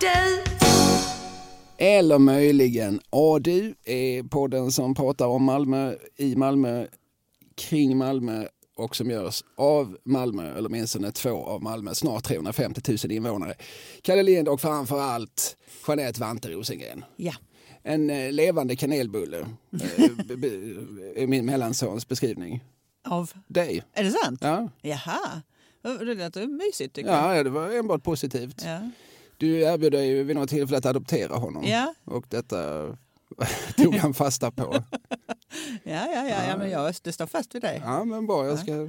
du. Eller möjligen ADU är podden som pratar om Malmö, i Malmö, kring Malmö och som görs av Malmö, eller åtminstone två av Malmö, snart 350 000 invånare. Kalle Lind och framför allt Jeanette Vante Rosengren. Ja. En eh, levande kanelbulle eh, är min mellansons beskrivning. Av, Dig. är det sant? Ja. Jaha. Det låter mysigt tycker jag. ja, ja, det var enbart positivt. Ja. Du erbjöd dig vid något tillfälle att adoptera honom. Ja. Och detta tog han fasta på. Ja, ja, ja, ja, men jag, det står fast vid dig. Ja, men bra. Jag ska,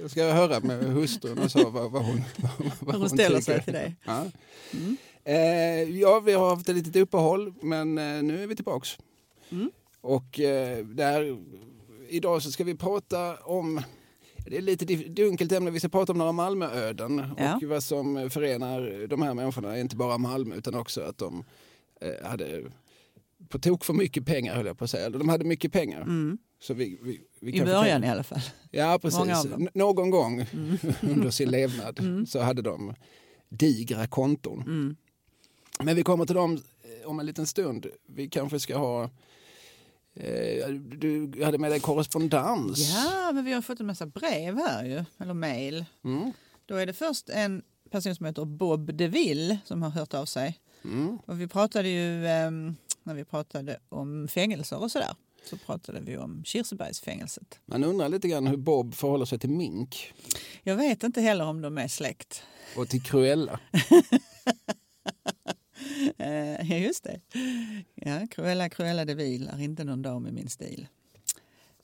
jag ska höra med hustrun och så vad, vad hon, vad Hur hon ställer tycker. sig till dig. Ja. Eh, ja, vi har haft ett litet uppehåll, men eh, nu är vi tillbaks. Mm. Och eh, där, idag så ska vi prata om det är lite dunkelt ämne. Vi ska prata om några Malmööden Ja. och vad som förenar de här människorna. Inte bara Malmö utan också att de eh, hade på tok för mycket pengar höll jag på att säga. De hade mycket pengar. Mm. Så vi, vi, vi I kan början förtälja- i alla fall. Ja, precis. Mm. Någon gång under sin levnad så hade de digra konton. Mm. Men vi kommer till dem eh, om en liten stund. Vi kanske ska ha... Eh, du hade med dig korrespondens. Ja, men vi har fått en massa brev här ju, eller mejl. Mm. Då är det först en person som heter Bob DeVille som har hört av sig. Mm. Och vi pratade ju, ehm, när vi pratade om fängelser och sådär, så pratade vi om Kirsebergsfängelset. Man undrar lite grann hur Bob förhåller sig till mink Jag vet inte heller om de är släkt. och till Cruella. Eh, Ja, just det. Ja, Cruella, Cruella de Vil är inte någon dam i min stil.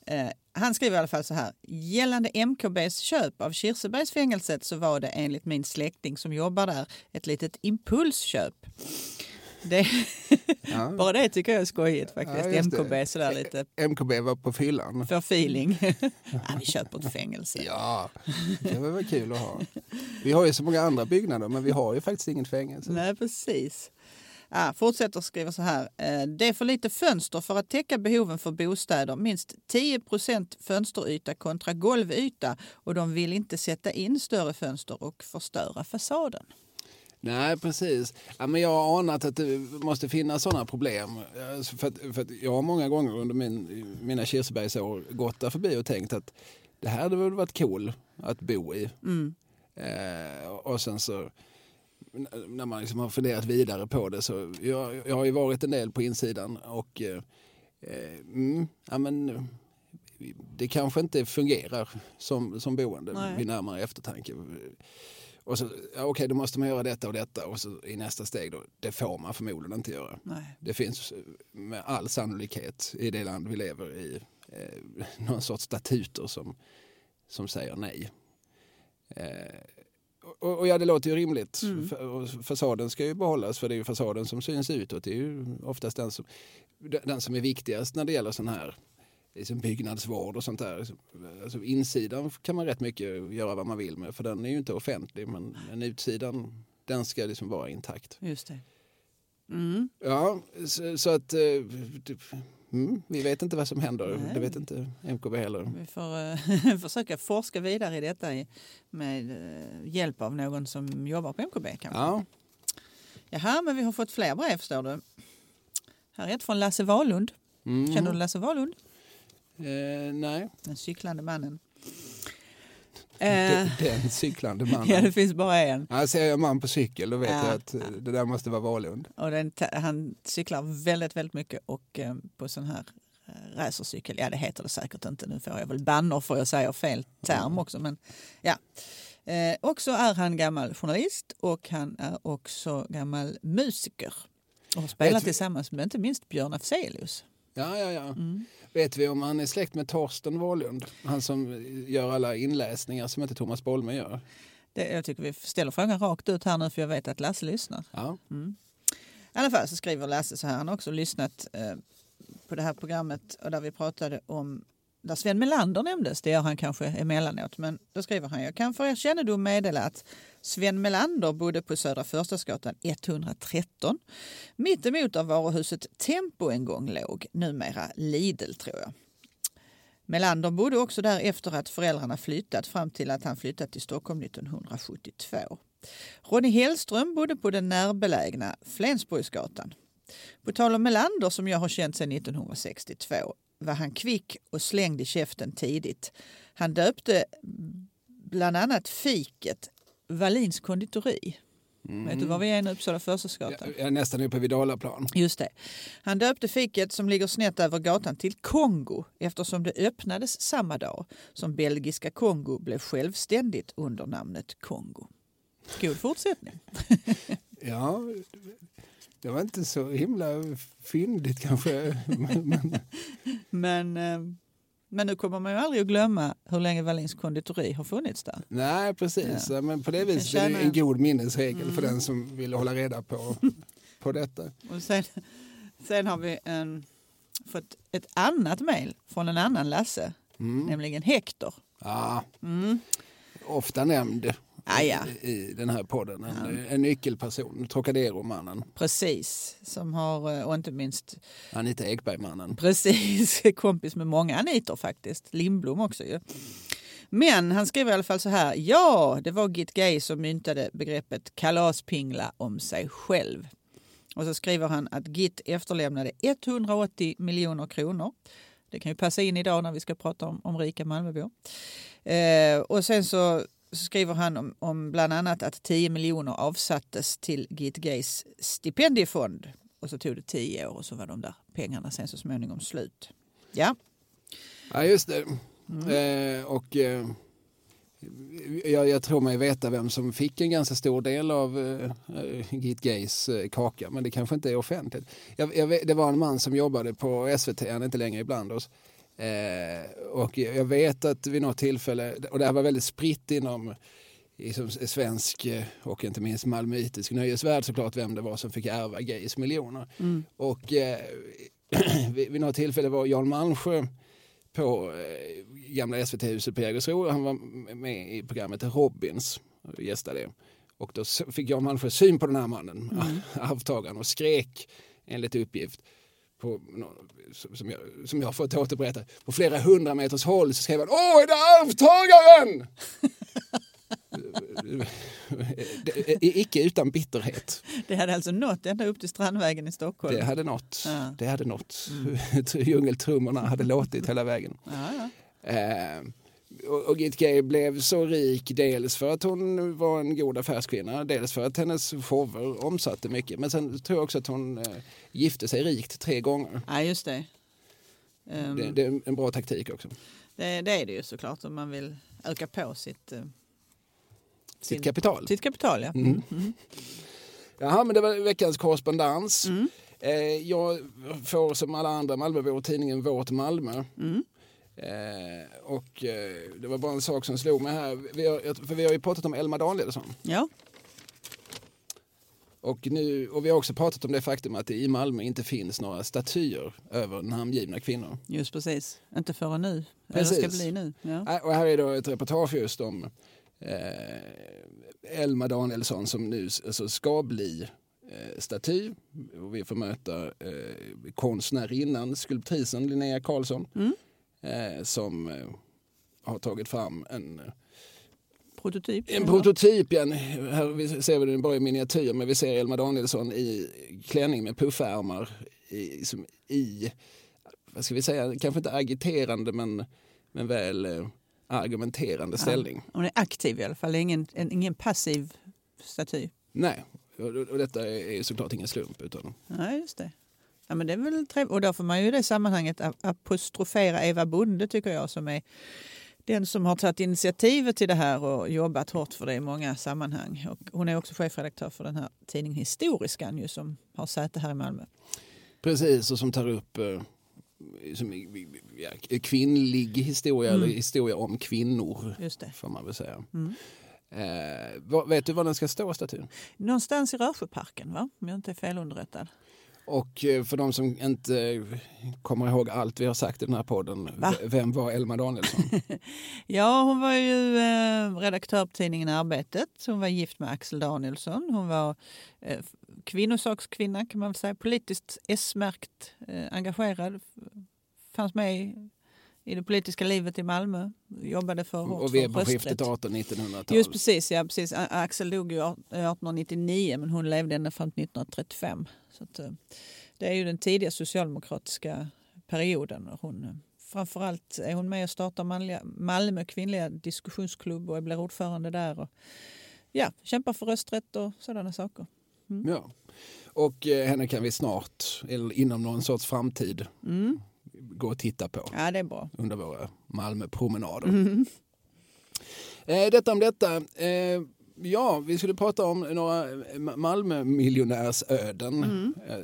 Eh, han skriver i alla fall så här. Gällande MKBs köp av Kirsebergsfängelset så var det enligt min släkting som jobbar där ett litet impulsköp. Det, Ja. bara det tycker jag är skojigt faktiskt. Ja, just det. MKB sådär lite MKB var på fyllan. för feeling. ja, vi köper ett fängelse. Ja, det var väl kul att ha. Vi har ju så många andra byggnader men vi har ju faktiskt inget fängelse. Nej, precis. Ja, fortsätter skriva så här. Eh, Det är för lite fönster för att täcka behoven för bostäder. Minst 10% fönsteryta kontra golvyta och de vill inte sätta in större fönster och förstöra fasaden. Nej, precis. Ja, men jag har anat att det måste finnas sådana problem. För att, för att jag har många gånger under min, mina Kirsebergsår gått där förbi och tänkt att det här hade väl varit cool att bo i. Mm. Eh, och sen så när man liksom har funderat vidare på det så jag, jag har ju varit en del på insidan och eh, eh, mm, ja, men, det kanske inte fungerar som, som boende Nej. vid närmare eftertanke. Och så, ja, okej, då måste man göra detta och detta och så i nästa steg då, det får man förmodligen inte göra. Nej. Det finns eh, med all sannolikhet i det land vi lever i eh, någon sorts statuter som, som säger nej. Eh, och, och ja, det låter ju rimligt. Mm. Fasaden ska ju behållas för det är ju fasaden som syns utåt. Det är ju oftast den som, den som är viktigast när det gäller sån här liksom byggnadsvård och sånt där. Alltså insidan kan man rätt mycket göra vad man vill med för den är ju inte offentlig men, men utsidan den ska liksom vara intakt. Just det. Mm. Ja, så, så att eh, det- mm, vi vet inte vad som händer. Nej. Det vet inte MKB heller. Vi får eh, försöka forska vidare i detta med eh, hjälp av någon som jobbar på MKB. Kanske. Ja, Jaha, men vi har fått fler brev står det. Här är ett från Lasse Wahlund. mm. Känner du Lasse Wahlund? Eh, nej, Den cyklande mannen. Den, Eh, den cyklande mannen. ja, det finns bara en. Ja, ser jag en man på cykel då vet Ja. jag att det där måste vara Wahlund. Och den, han cyklar väldigt, väldigt mycket och eh, på sån här eh, racercykel, ja det heter det säkert inte, nu får jag väl bannor för jag säger fel term också. Men, ja. eh, och så är han gammal journalist och han är också gammal musiker. Och har spelat Vet tillsammans med inte minst Björn Afzelius. Ja, ja, ja. Mm. Vet vi om han är släkt med Torsten Wahlund? Han som gör alla inläsningar som inte Thomas Bolme gör. Det, jag tycker vi ställer frågan rakt ut här nu för jag vet att Lasse lyssnar. Ja. Mm. I alla fall så skriver Lasse så här, han har också lyssnat eh, på det här programmet och där vi pratade om där Sven Melander nämndes, det gör han kanske emellanåt, men då skriver han jag kan för er kännedom meddela att Sven Melander bodde på Södra Förstadsgatan 113 mittemot där varuhuset Tempo en gång låg, numera Lidl tror jag. Melander bodde också där efter att föräldrarna flyttat fram till att han flyttat till Stockholm 1972. Ronny Hellström bodde på den närbelägna Flensburgsgatan. På tal om Melander som jag har känt sedan 1962 var han kvick och slängd i käften tidigt. Han döpte bland annat fiket Wallins konditori. Vet du var vi är nu? Uppsala Förstadsgatan. Jag är nästan uppe vid Dalaplan. Just det. Han döpte fiket som ligger snett över gatan till Kongo eftersom det öppnades samma dag som belgiska Kongo blev självständigt under namnet Kongo. God fortsättning. Ja, det var inte så himla fyndigt kanske. Men, Men, eh, men nu kommer man ju aldrig att glömma hur länge Wallins konditori har funnits där. nej, precis. Ja. Men på det viset är det en god minnesregel för Mm. den som vill hålla reda på, på detta. Och sen, sen har vi en, fått ett annat mejl från en annan Lasse, Mm. nämligen Hector. Ja, Mm. ofta nämnd Ja. i, i den här podden. En, en nyckelperson, Trocadero-mannen, Precis, som har, eh, och inte minst Anita Ekberg-mannen. Precis, kompis med många Anitor faktiskt. Lindblom också ju. Men han skriver i alla fall så här. Ja, det var Git Gay som myntade begreppet kalaspingla om sig själv. Och så skriver han att Git efterlämnade 180 miljoner kronor. Det kan ju passa in idag när vi ska prata om, om rika Malmöbor. Eh, och sen så skriver han om, om bland annat att 10 miljoner avsattes till Git Gays stipendiefond. Och så tog det 10 år och så var de där pengarna sen så småningom slut. Ja, Ja, just det. Mm. Eh, och eh, jag, jag tror mig veta vem som fick en ganska stor del av eh, Git Gays eh, kaka, men det kanske inte är offentligt. Jag, jag, det var en man som jobbade på SVT, han är inte längre ibland oss. Eh, och jag vet att vid något tillfälle, och det här var väldigt spritt inom i som svensk eh, och inte minst malmöitisk nöjesvärld såklart vem det var som fick ärva Gays miljoner. Och eh, vid, vid något tillfälle var Jan Malmsjö på eh, gamla SVT-huset på Jägersro. Han var med i programmet Robins och gästade det. Och då fick Jan Malmsjö syn på den här mannen, arvtagaren, och skrek enligt uppgift på, som- jag, som jag har fått återberätta, på flera hundra meters håll så skrev han Åh, är det arvtagaren? Icke utan bitterhet. det hade alltså nått ända upp till Strandvägen i Stockholm. Det hade nått. Ja. Det hade nått. Djungeltrummorna hade låtit hela vägen. Ja, ja. Eh, och, och Git Gay blev så rik dels för att hon var en god affärskvinna, dels för att hennes shower omsatte mycket. Men sen tror jag också att hon eh, gifte sig rikt tre gånger. ja just det. Ehm, Det, det är en bra taktik också. det. Det är det ju såklart om man vill öka på sitt, eh, Sitt sin- kapital. sitt kapital. Ja. Mm. Jaha, men det var veckans korrespondens. Mm. Eh, jag får som alla andra Malmöbor tidningen Vårt Malmö. Mm. Eh, och eh, det var bara en sak som slog mig här. Vi har, för vi har ju pratat om Elma Danielsson. ja, Och, nu, och vi har också pratat om det faktum att det i Malmö inte finns några statyer över namngivna kvinnor. just precis. Inte förrän nu. Precis. Eller ska bli nu. Ja. Nej, Och här är då ett reportage just om eh, Elma Danielsson som nu alltså, ska bli eh, staty. Och vi får möta eh, konstnärinnan, skulptrisen Linnea Karlsson Mm. Eh, som eh, har tagit fram en Prototyp. En Ja. prototyp, ja. Här vi ser vi den bara i miniatyr, men vi ser Elma Danielsson i klänning med puffärmar i, som i vad ska vi säga, kanske inte agiterande men, men väl eh, argumenterande ställning. Hon är aktiv i alla fall. Ingen, en, ingen passiv staty. Nej, och, och detta är såklart ingen slump. Utan, Ja, just det. Ja, men det är väl trevligt. Och då får man ju i det sammanhanget ap- apostrofera Eva Bonde tycker jag som är den som har tagit initiativet till det här och jobbat hårt för det i många sammanhang. Och hon är också chefredaktör för den här tidningen Historiskan ju, som har säte här i Malmö. precis, och som tar upp eh, som, ja, kvinnlig historia, Mm. eller historia om kvinnor, Just det. får man väl säga. Mm. Eh, vad, vet du var den ska stå, statyn? Någonstans i Rörsjöparken, va? om jag inte är felunderrättad. Och eh, för de som inte kommer ihåg allt vi har sagt i den här podden, Va? vem var Elma Danielsson? Ja, hon var ju eh, redaktör på tidningen Arbetet. Hon var gift med Axel Danielsson. Hon var eh, kvinnosakskvinna kan man väl säga. Politiskt S-märkt, eh, engagerad. Fanns med i, i det politiska livet i Malmö. Jobbade för hårt Och vi är på skiftet 18-1900-tal. Just precis, ja, precis. Axel dog ju 1899 men hon levde ända fram till 1935. Så att, eh, det är ju den tidiga socialdemokratiska perioden. Hon, eh, framförallt är hon med och startar manliga, Malmö kvinnliga diskussionsklubb och blir ordförande där. Och, ja, kämpar för rösträtt och sådana saker. Ja. Och eh, henne kan vi snart, eller inom någon sorts framtid, Mm. Gå och titta på Ja, det är bra. under våra Malmöpromenader. Mm. Eh, detta om detta. Eh, ja, vi skulle prata om några Malmö-miljonärsöden. Mm. Eh,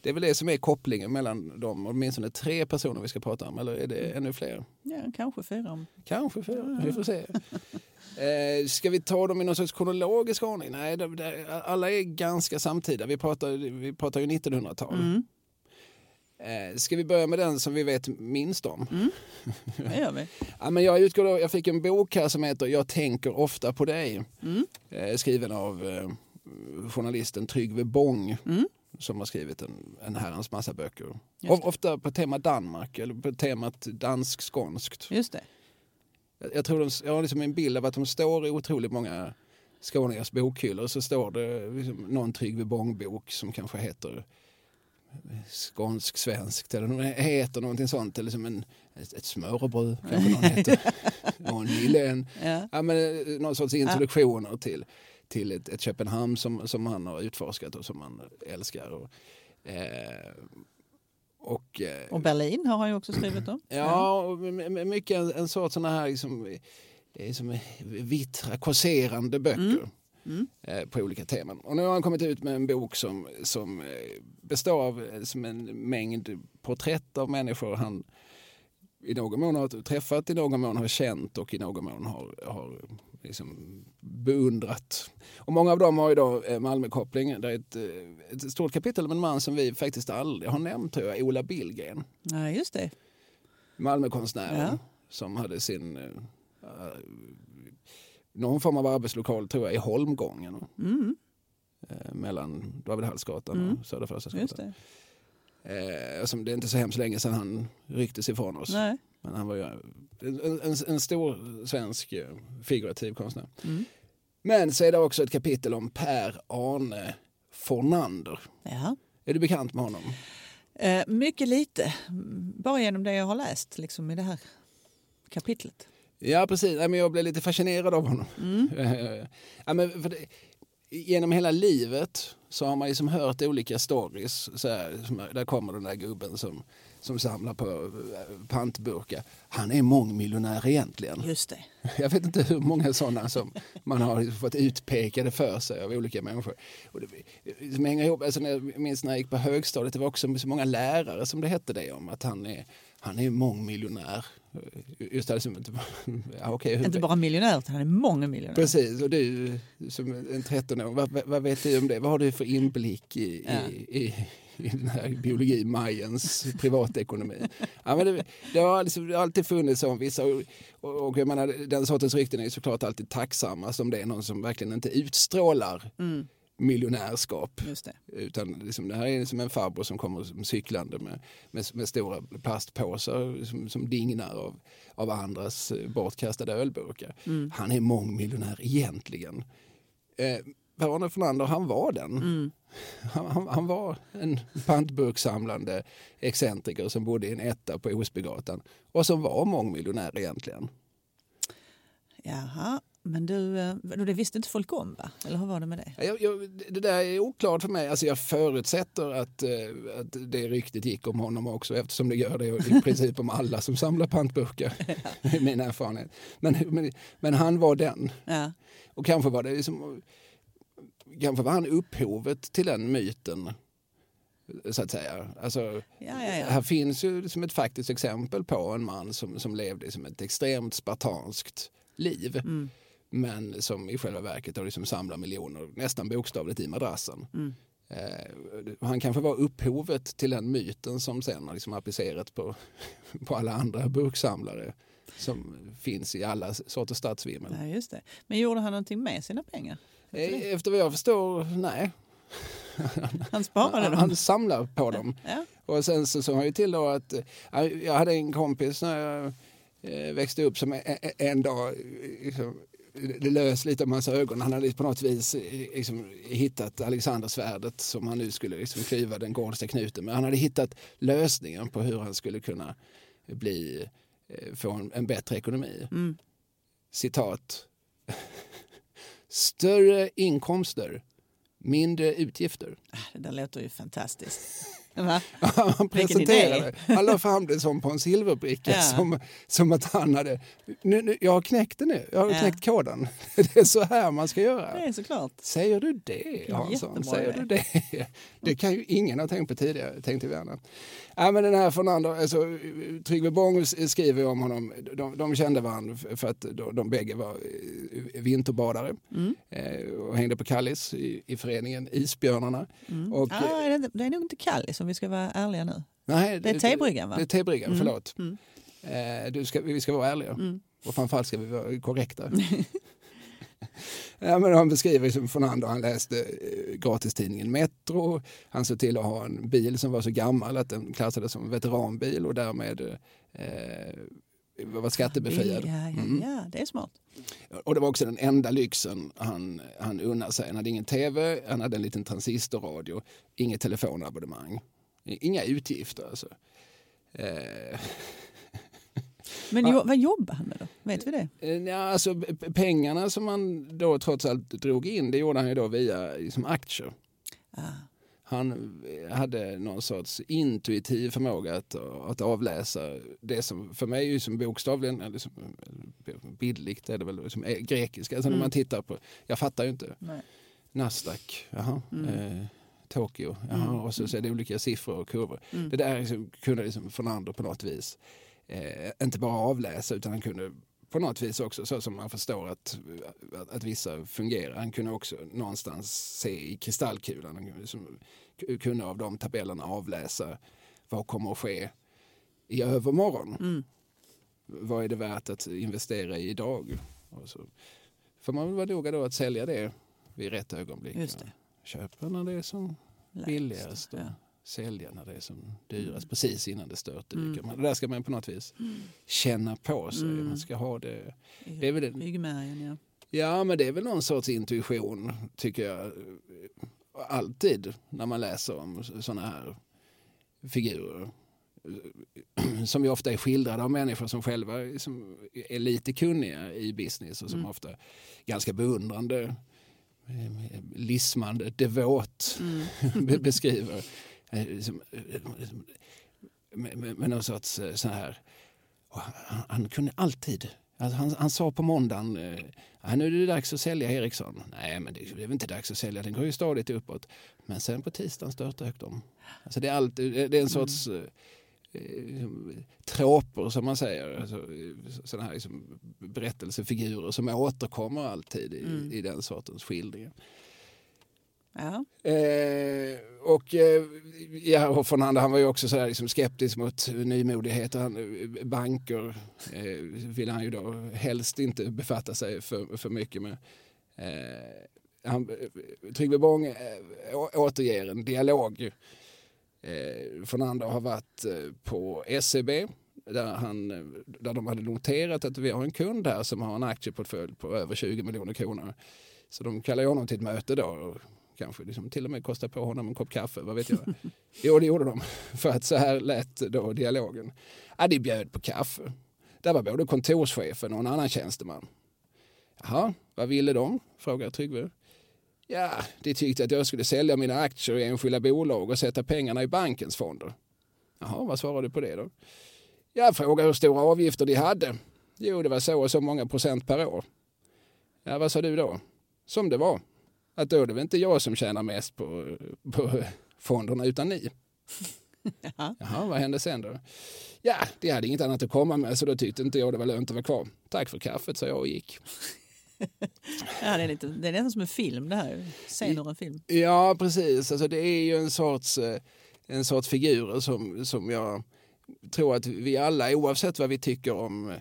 det är väl det som är kopplingen mellan dem. Åtminstone tre personer vi ska prata om, eller är det ännu fler? Ja, kanske fyra. Kanske fyra, vi får se. Eh, ska vi ta dem i någon sorts kronologisk ordning? Nej, det, det, alla är ganska samtida. Vi pratar, vi pratar ju 1900-tal. Mm. Eh, ska vi börja med den som vi vet minst om? Det gör vi. Ja, men jag, utgår då, jag fick en bok här som heter Jag tänker ofta på dig. Mm. Eh, skriven av eh, journalisten Tryggve Bång. Mm. Som har skrivit en, en herrans massa böcker. Of, ofta på tema Danmark eller på temat dansk-skånskt. Just det. Jag, jag, tror de, jag har liksom en bild av att de står i otroligt många skåningars bokhyllor. Så står det liksom någon Tryggve Bång-bok som kanske heter skånsk-svenskt eller någon- heter någonting sånt. Eller som en, ett, ett smörrebröd kanske någon heter. en. Ja. Ja, men, eh, någon sorts introduktioner till, till ett, ett Köpenhamn som, som han har utforskat och som han älskar. Och, eh, och, eh, Och Berlin har han ju också skrivit om. Ja, och mycket en, en sorts sådana här liksom, det är som vittra, kåserande böcker Mm. Eh, på olika teman. Och nu har han kommit ut med en bok som, som eh, består av eh, som en mängd porträtt av människor han i någon mån har träffat, i någon mån har känt och i någon mån har, har liksom beundrat. Och många av dem har ju då eh, Malmökoppling. Det är ett, ett stort kapitel om en man som vi faktiskt aldrig har nämnt, tror jag, Ola Billgren. Ja, just det. Malmökonstnären Ja. som hade sin någon form av arbetslokal tror jag i Holmgången Mm. eh, mellan David-Hallsgatan Mm. och Södra Just Förstadsgatan. det. Eh, som det är inte så hemskt länge sedan han rycktes ifrån oss. Nej. Men han var ju en, en, en stor svensk eh, figurativ konstnär. Mm. Men så är det också ett kapitel om Per Arne Fornander. Ja. Är du bekant med honom? Eh, mycket lite. Bara genom det jag har läst liksom, i det här kapitlet. Ja, precis. Men jag blev lite fascinerad av honom. Mm. Ja, men för det, genom hela livet så har man liksom hört olika stories. Så här, där kommer den där gubben som, som samlar på eh, pantburkar. Han är mångmiljonär egentligen. Just det. Jag vet inte hur många sådana som man har fått utpekade för sig av olika människor. Och det, som hänger ihop, alltså när jag minns när jag gick på högstadiet, det var också så många lärare som det hette det om, att han är, han är mångmiljonär. Just det, som, ja, okay, hur, Inte bara miljonär, utan han är många miljonär. Precis, och du som en 13-åring, vad, vad- vet du om det? Vad har du för inblick i, Ja. i, i, i den här biologi, majens privatekonomi? Ja, men det, det, har liksom, det har alltid funnits som vissa, och, och, och jag menar, den sortens rykten är såklart alltid tacksamma som det är någon som verkligen inte utstrålar Mm. Miljonärskap. Just det. Utan liksom, det här är som en farbror som kommer som cyklande med, med, med stora plastpåsar som, som dignar av, av andras eh, bortkastade ölburkar. Mm. Han är mångmiljonär egentligen. Eh, Per-Arne Fornander, han var den. Mm. Han, han, han var en pantburksamlande excentriker som bodde i en etta på Osbygatan och som var mångmiljonär egentligen. Jaha, men du, eh, det visste inte folk om va? Eller hur var det med det? Jag, jag, det där är oklart för mig. Alltså jag förutsätter att, eh, att det ryktet gick om honom också eftersom det gör det i princip om alla som samlar pantburkar. i min erfarenhet. Men, men, men han var den. Ja, Och kanske var det liksom, kanske var han upphovet till den myten. Så att säga. Alltså, ja, ja. ja. Här finns ju som ett faktiskt exempel på en man som, som levde som ett extremt spartanskt liv. Mm. Men som i själva verket har liksom samlat miljoner, nästan bokstavligt i madrassen. Mm. Eh, han kanske var upphovet till den myten som sen har liksom applicerats på, på alla andra burksamlare som finns i alla sorters stadsvimmel. ja, just det. Men gjorde han någonting med sina pengar? Efter? Eh, Efter vad jag förstår, nej. Han sparade han, dem. han samlar på dem. Ja. Och sen så sa han ju till då att eh, jag hade en kompis när jag eh, växte upp som en, en dag liksom, lös lite om hans ögon. Han hade på något vis eh, liksom, hittat Alexandersvärdet som han nu skulle liksom, klyva den gordiska knuten med. Han hade hittat lösningen på hur han skulle kunna bli, eh, få en, en bättre ekonomi. Mm. Citat. Större inkomster, mindre utgifter. Det där låter ju fantastiskt. Va? Han presenterade, han la fram det som på en silverbricka Ja. som, som att han hade, nu, nu, jag har knäckt det nu, jag har Ja. knäckt koden. Det är så här man ska göra. Det är såklart. Säger du det Hansson? Säger du det? Det kan ju ingen ha tänkt på tidigare, tänkte vi gärna. Ja, men den här Fernando, alltså, Tryggve Bång skriver om honom, de, de kände varandra för att de, de bägge var eh, vinterbadare Mm. eh, och hängde på Kallis i, i föreningen Isbjörnarna. Mm. Och, ah, det, det är nog inte Kallis om vi ska vara ärliga nu. Nej, Det är Tebryggan va? Det är Tebryggan, Mm. förlåt. Mm. Eh, du ska, vi ska vara ärliga. Mm. Och framförallt ska vi vara korrekta. ja, men han beskriver som Fernando, han läste eh, gratistidningen Metro. Han såg till att ha en bil som var så gammal att den klassades som veteranbil och därmed eh, var skattebefriad. Ja, ja, Mm. ja, det är smart. Och det var också den enda lyxen han, han unnade sig. Han hade ingen tv, han hade en liten transistorradio, inget telefonabonnemang. Inga utgifter alltså. Eh, Men jo, vad jobbar han med då? Vet vi det? Eh, Ja, alltså, pengarna som han då trots allt drog in, det gjorde han ju då via liksom, aktier. Ah. Han eh, hade någon sorts intuitiv förmåga att, att avläsa det som för mig är som bokstavligen, eller som, eh, bildligt är det väl, som grekiska. Alltså när Mm. man tittar på, jag fattar ju inte. Nej. Nasdaq, jaha. Mm. Eh, Tokyo, jaha. Mm. och så, så är det olika siffror och kurvor. Mm. Det där liksom, kunde liksom Fernando på något vis eh, inte bara avläsa utan han kunde på något vis också, så som man förstår att, att, att vissa fungerar, han kunde också någonstans se i kristallkulan, han kunde, liksom, kunde av de tabellerna avläsa vad kommer att ske i övermorgon. Mm. Vad är det värt att investera i idag? Och så får man väl vara noga då att sälja det vid rätt ögonblick. Just det. Köpa när det är som Lägst. billigast och Ja. sälja när det är som dyrast precis innan det störtdyker. Mm. Det där ska man på något vis känna på sig. Mm. Man ska ha det. Det är väl det. ryggmärgen, ja. Ja, men det är väl någon sorts intuition tycker jag. Alltid när man läser om sådana här figurer. Som ju ofta är skildrade av människor som själva som är lite kunniga i business och som Mm. ofta ganska beundrande, lismande, devot Mm. be- beskriver. eh, liksom, eh, Med, någon sorts eh, så här... Han, han kunde alltid... Alltså han, han sa på måndagen, "Ja, nu är det dags att sälja Ericsson. Nej, men det, det är väl inte dags att sälja, den går ju stadigt uppåt. Men sen på tisdagen störtdök de. Alltså det, är alltid, det är en sorts eh, eh, tråper som man säger. Alltså, eh, sådana här liksom berättelsefigurer som återkommer alltid i, Mm. i den sortens skildringar. ja. Eh, och eh, ja, Fernando han var ju också så här, liksom skeptisk mot nymodigheter. Han, eh, banker eh, vill han ju då helst inte befatta sig för, för mycket med. Eh, han, eh, Tryggve Bång eh, återger en dialog. Eh, Fernando har varit eh, på SEB där, han, eh, där de hade noterat att vi har en kund här som har en aktieportfölj på över 20 miljoner kronor. Så de kallar honom till ett möte då och kanske liksom till och med kosta på honom en kopp kaffe, vad vet jag. jo, det gjorde de. För att så här lät då dialogen. Ja, de bjöd på kaffe. Där var både kontorschefen och en annan tjänsteman. Jaha, vad ville de? frågar Tryggve. Ja, de tyckte att jag skulle sälja mina aktier i enskilda bolag och sätta pengarna i bankens fonder. Jaha, vad svarar du på det då? Jag frågade hur stora avgifter de hade. Jo, det var så och så många procent per år. Ja, vad sa du då? Som det var. Att då är det väl inte jag som tjänar mest på, på fonderna utan ni. Ja. Jaha, vad hände sen då? Ja, de hade inget annat att komma med så då tyckte inte jag det var lönt att vara kvar. Tack för kaffet, sa jag och gick. Ja, det, är lite, det är nästan som en film det här. Scen ur en film. Ja, precis. Alltså, det är ju en sorts, eh, en sorts figurer som, som jag tror att vi alla, oavsett vad vi tycker om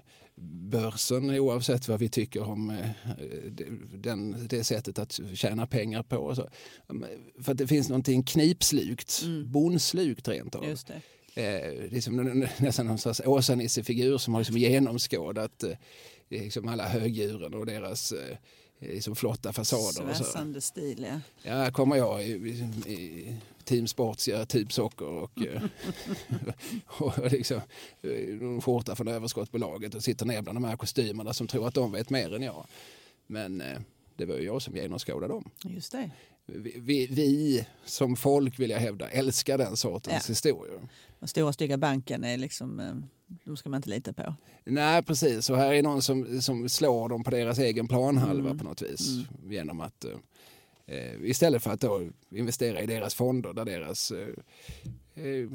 börsen oavsett vad vi tycker om eh, den, det sättet att tjäna pengar på. Så. För att det finns någonting knipslukt, mm. bonslukt rent av. Just det. Eh, det är som nästan någon slags Åsa-Nisse-figur som har liksom genomskådat eh, liksom alla högdjuren och deras eh, liksom flotta fasader. Sväsande stil, ja. Ja, kommer jag i, i, Team Sports gör socker och, eh, och liksom, eh, skjorta från överskottbolaget och sitter ner bland de här kostymerna som tror att de vet mer än jag. Men eh, det var ju jag som genomskådade dem. Just det. Vi, vi, vi, som folk vill jag hävda älskar den sortens ja. historier. Den stora stygga banken är liksom, de ska man inte lita på. Nej precis, och här är någon som, som slår dem på deras egen planhalva mm. på något vis. Mm. Genom att Eh, istället för att då investera i deras fonder där deras eh, eh,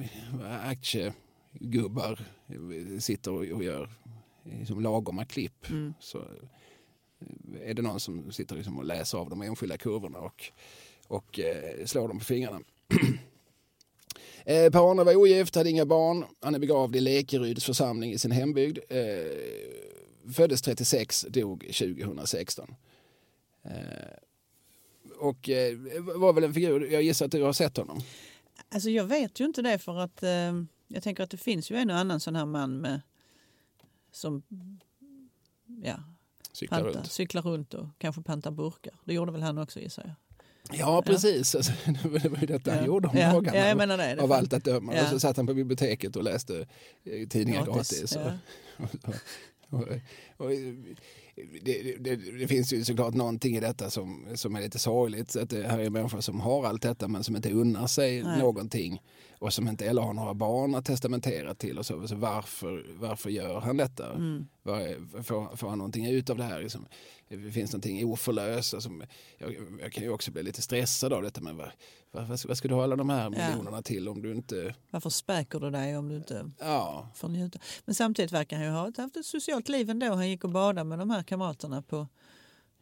aktiegubbar sitter och gör liksom lagoma klipp. Mm. Så är det någon som sitter liksom och läser av de enskilda kurvorna och, och slår dem på fingrarna. Eh, Per-Arne var ogift, hade inga barn. Han är begravd i Lekeryds församling i sin hembygd. Eh, föddes 36, dog 2016. Eh, och eh, var väl en figur, jag gissar att du har sett honom? Alltså jag vet ju inte det för att eh, jag tänker att det finns ju en och annan sån här man med som ja, cyklar, pantar, runt. cyklar runt och kanske pantar burkar. Det gjorde väl han också gissar jag. Ja, precis. Ja. Alltså, det var ju detta ja. han gjorde om ja. dagarna. Ja, jag menar det av allt att döma. Ja. Och så satt han på biblioteket och läste eh, tidningar gratis. gratis ja. och, och, och, det, det, det, finns ju såklart någonting i detta som, som är lite sorgligt. Att det här är människor som har allt detta men som inte unnar sig Nej. någonting och som inte eller har några barn att testamentera till. Och så, så varför, varför gör han detta? Mm. Var, får, får han någonting ut av det här? Liksom, det finns någonting oförlöst. Alltså, jag, jag, kan ju också bli lite stressad av detta. Men vad, vad, vad ska du ha alla de här miljonerna ja. till om du inte... Varför späker du dig om du inte ja. får njuta? Men samtidigt verkar han ju ha haft ett socialt liv ändå. Han gick och badade med de här kamraterna på,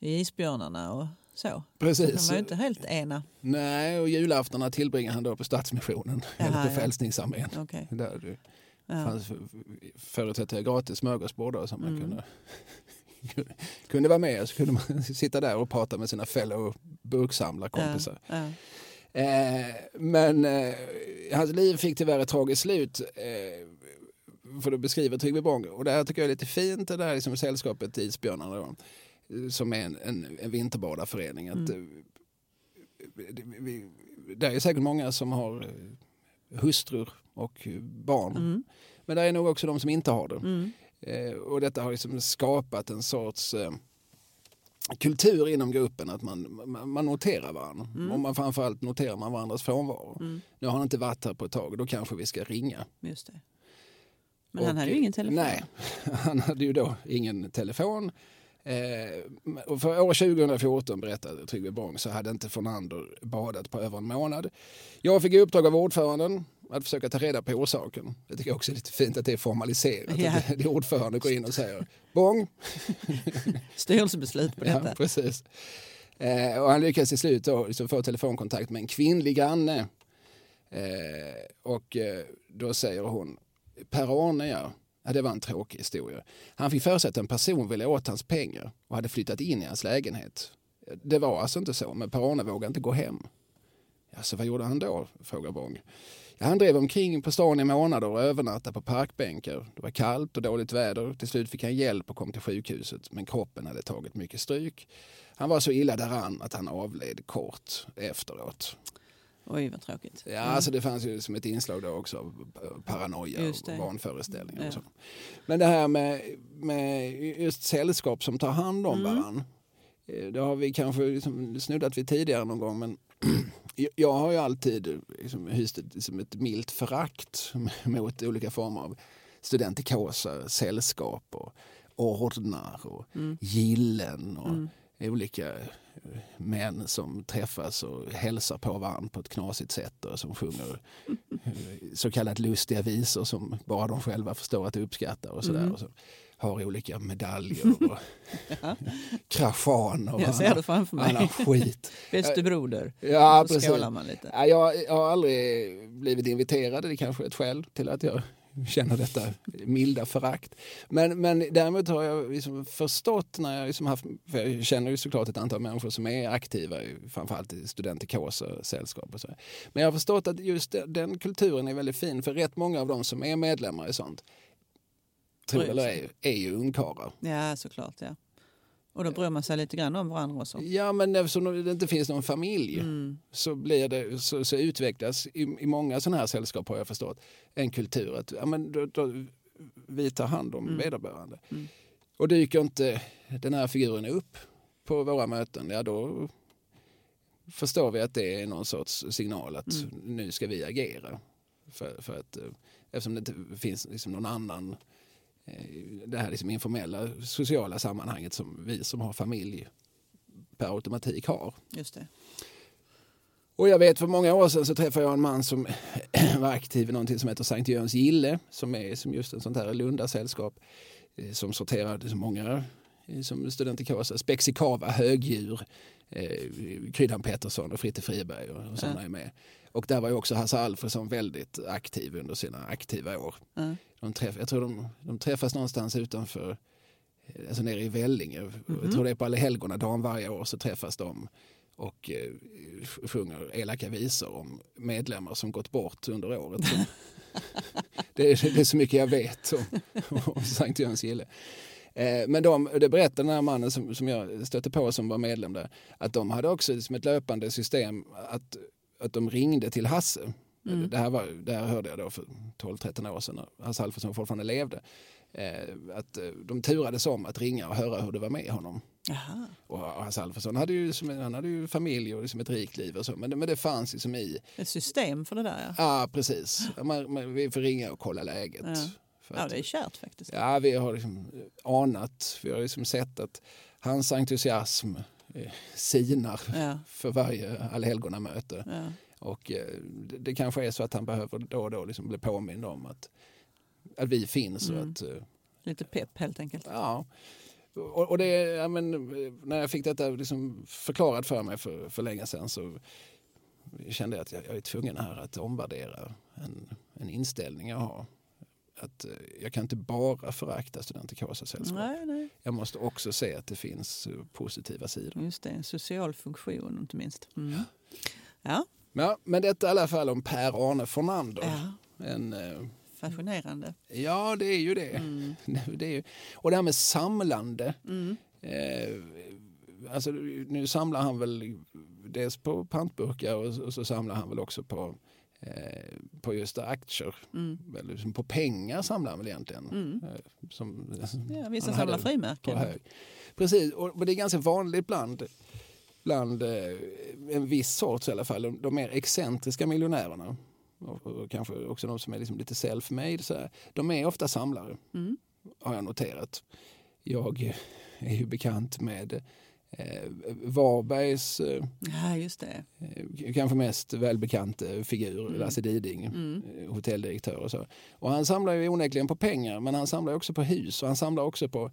i isbjörnarna och så. Precis. Han var ju inte helt ena. Nej, och julaftorna tillbringade han då på Stadsmissionen, Jaha, eller på ja. Frälsningsarmén. Okay. Där det ja. fanns förutsätter jag gratis smörgåsbord som man mm. kunde, kunde vara med. Så kunde man sitta där och prata med sina fellow burksamlarkompisar. Ja, ja. Eh, men eh, hans liv fick tyvärr ett tragiskt slut. Eh, för att beskriva Tryggve Bång. Och det här tycker jag är lite fint, det där liksom sällskapet Isbjörnarna. Då som är en, en, en vinterbadarförening. Att, mm. det, vi, det är säkert många som har eh, hustrur och barn. Mm. Men det är nog också de som inte har det. Mm. Eh, och detta har liksom skapat en sorts eh, kultur inom gruppen att man, man, man noterar varandra. Mm. Och man framförallt noterar man varandras frånvaro. Mm. Nu har han inte varit här på ett tag, då kanske vi ska ringa. Just det. Men och, han hade ju ingen telefon. Nej, han hade ju då ingen telefon. Eh, för år 2014 berättade Tryggve Bång så hade inte Fornander badat på över en månad. Jag fick i uppdrag av ordföranden att försöka ta reda på orsaken. Jag tycker också är lite fint att det är formaliserat. Ja. Att det, ordförande går in och säger Bång. Styrelsebeslut på detta. Ja, precis. Eh, och han lyckades till slut då, liksom få telefonkontakt med en kvinnlig granne. Eh, och eh, då säger hon Per-Arne ja, Ja, det var en tråkig historia. Han fick för sig att en person ville åt hans pengar och hade flyttat in i hans lägenhet. Det var alltså inte så, men Per-Arne vågade inte gå hem. Ja, så vad gjorde han då? frågar Bång. Ja, han drev omkring på stan i månader och övernattade på parkbänkar. Det var kallt och dåligt väder. Till slut fick han hjälp och kom till sjukhuset, men kroppen hade tagit mycket stryk. Han var så illa däran att han avled kort efteråt. Oj, vad tråkigt. Ja, mm. alltså det fanns ju som ett inslag då också av paranoia och vanföreställningar. Ja. Och Men det här med, med just sällskap som tar hand om mm. varandra. Eh, det har vi kanske liksom snuddat vid tidigare någon gång. Men jag har ju alltid liksom hyst ett, liksom ett milt förakt mot olika former av studentikosa, sällskap och ordnar och mm. gillen och mm. olika män som träffas och hälsar på varandra på ett knasigt sätt och som sjunger så kallat lustiga visor som bara de själva förstår att uppskatta och sådär. Mm. Och så har olika medaljer och ja. krafan och jag ser det framför mig. annan skit. Bäste broder. Ja, precis. man lite. Ja, jag, jag har aldrig blivit inviterad, det är kanske ett skäl till att jag känner detta milda förakt. Men, men däremot har jag liksom förstått när jag liksom haft, jag känner ju såklart ett antal människor som är aktiva, framförallt i studentikåser, sällskap och så. Men jag har förstått att just den kulturen är väldigt fin för rätt många av dem som är medlemmar i sånt, tror eller ej, är ju ungkarlar. Ja, såklart. Ja. Och då bryr man sig lite grann om varandra också. Ja, men eftersom det inte finns någon familj Mm. så, blir det, så, så utvecklas i, i många sådana här sällskap har jag förstått en kultur att ja, men då, då, vi tar hand om Mm. vederbörande. Mm. Och dyker inte den här figuren upp på våra möten, ja då förstår vi att det är någon sorts signal att Mm. nu ska vi agera. För, för att, eh, eftersom det inte finns liksom någon annan det här liksom informella sociala sammanhanget som vi som har familj per automatik har. Just det. Och jag vet för många år sedan så träffade jag en man som var aktiv i någonting som heter Sankt Jöns Gille som är som just en sånt här Lundasällskap eh, som sorterar så många eh, som studentikosa, Spexikava, högdjur, eh, Kryddan Pettersson och Fritte Friberg och, och sådana är med. Och där var ju också Hasse Alfredson väldigt aktiv under sina aktiva år. Ja. De träff, jag tror de, de träffas någonstans utanför, eh, alltså nere i Vellinge. Jag tror det är på Allehelgonadagen varje år så träffas de och eh, sj- sjunger elaka visor om medlemmar som gått bort under året. Det, är, det är så mycket jag vet om, om Sankt Jöns gille. Eh, Men de, det berättade den här mannen som, som jag stötte på som var medlem där, att de hade också som ett löpande system att, att de ringde till Hasse. Mm. Det, här var, det här hörde jag då för 12-13 år sedan när Hasse Alfredson fortfarande levde. Eh, att eh, de turades om att ringa och höra hur det var med honom. Jaha. Och Hasse Alfredson hade ju, han hade ju familj och liksom ett rikt liv och så, men det, men det fanns ju som i, Ett system för det där ja. ja precis, man, man, vi får ringa och kolla läget. Ja. Ja, det är kärt faktiskt. Ja, vi har liksom anat, vi har liksom sett att hans entusiasm eh, sinar Ja. för varje allhelgonamöte. Ja. Och eh, det, det kanske är så att han behöver då och då liksom bli påmind om att, att vi finns och Mm. att, eh, Lite pepp helt enkelt. ja. Och, och det, ja, men, eh, när jag fick detta liksom förklarat för mig för, för länge sedan så kände jag att jag, jag är tvungen här att omvärdera en, en inställning jag har. Att eh, jag kan inte bara förakta studentikosa sällskap. Nej, nej. Jag måste också se att det finns eh, positiva sidor. Just det, en social funktion inte minst. Mm. Ja, Ja, men detta i alla fall om Per-Arne Fornander. ja. En, eh, fascinerande. ja, det är ju det. Mm. det är ju, och det här med samlande. Mm. Eh, alltså, nu samlar han väl dels på pantburkar och, och så samlar han väl också på, på just aktier. Mm. Eller liksom på pengar samlar han väl egentligen. Mm. Eh, som, Ja, vissa samlar frimärken. Precis, och det är ganska vanligt bland, bland eh, en viss sorts i alla fall, de, de mer excentriska miljonärerna. Och, och kanske också de som är liksom lite self-made. De är ofta samlare, Mm. har jag noterat. Jag är ju bekant med eh, Varbergs eh, Ja, just det. eh, kanske mest välbekante figur, Mm. Lasse Diding, Mm. eh, hotelldirektör och så. Och han samlar ju onekligen på pengar, men han samlar också på hus och han samlar också på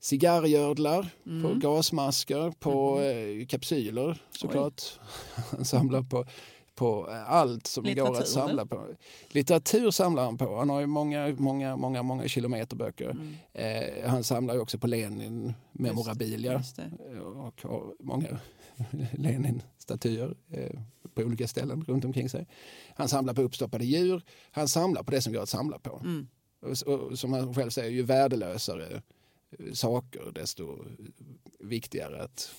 cigarrgördlar, på Mm. gasmasker, på eh, kapsyler såklart. Han samlar på, på eh, allt som går Litteratur, att samla på. Litteratur samlar han på. Han har ju många, många, många, många kilometerböcker. Mm. Eh, han samlar ju också på Lenin-memorabilia Just det. Eh, och har många Lenin-statyer eh, på olika ställen runt omkring sig. Han samlar på uppstoppade djur. Han samlar på det som går att samla på. Mm. Och, och, som han själv säger, ju värdelösare eh, saker desto viktigare att,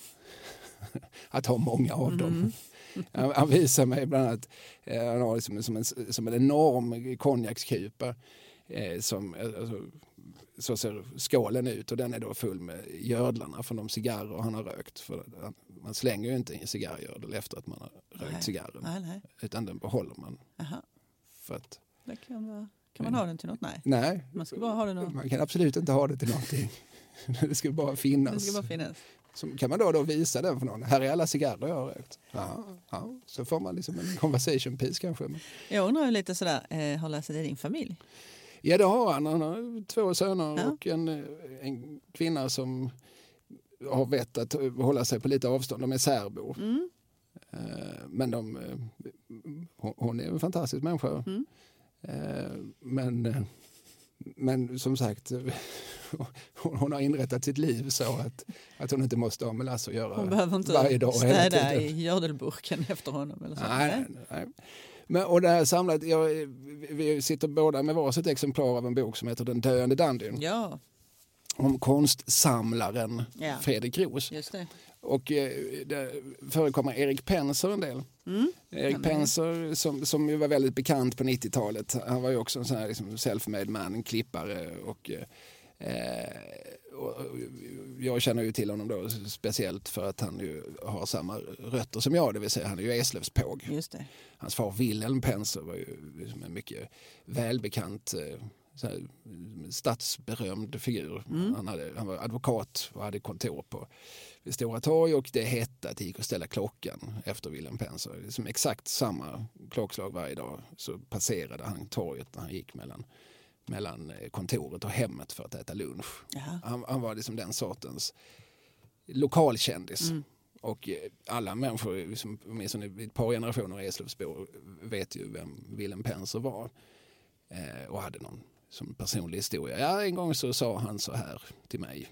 att ha många av dem. Mm. Han, han visar mig bland annat, eh, han har liksom, som, en, som en enorm konjakskupa eh, som, alltså, så ser skålen ut och den är då full med gördlarna från de cigarrer han har rökt. För man slänger ju inte en cigarrgördel efter att man har rökt Nej. cigarren Nej, nej. utan den behåller man. Aha. För att, Det kan, vara, kan man ha den till något? Nej. nej, Man ska bara ha den och, man kan absolut inte ha det till någonting. det ska bara det finnas. ska bara finnas. Så kan man då, då visa den för någon. Här är alla cigarrer jag har rökt. Ja, ja. Så får man liksom en conversation piece kanske. Jag undrar lite sådär, eh, har Lasse det din familj? Ja det har han. Han har två söner Ja. och en, en kvinna som har vett att hålla sig på lite avstånd. De är särbor. Mm. Eh, Men de, eh, hon- är en fantastisk människa. Mm. Men, men som sagt, hon, har inrättat sitt liv så att, att hon inte måste ha med Lasse att göra Hon behöver inte varje dag. städa i gördelburken efter honom. Eller så. Nej, nej. Men, och det här samlat, jag, vi sitter båda med varsitt exemplar av en bok som heter Den döende dandyn. Ja, Om konstsamlaren Ja. Fredrik Roos. Och eh, det förekommer Erik Penser en del. Mm. Erik Ja, Penser som, som ju var väldigt bekant på 90-talet. Han var ju också en sån här liksom self-made man, en klippare och, eh, och jag känner ju till honom då speciellt för att han ju har samma rötter som jag, det vill säga han är ju Eslövspåg. Just det. Hans far Wilhelm Penser var ju liksom en mycket välbekant eh, så här, stadsberömd figur. Mm. Han, hade, han var advokat och hade kontor på vid Stora torg och det hette att det gick att ställa klockan efter Wilhelm Penser. Liksom exakt samma klockslag varje dag så passerade han torget när han gick mellan, mellan eh, kontoret och hemmet för att äta lunch. Han, han var liksom den sortens lokalkändis. Mm. Och eh, alla människor, liksom, åtminstone ett par generationer Eslövsbor, vet ju vem Willem Penser var. Eh, och hade någon som personlig historia. Ja, en gång så sa han så här till mig.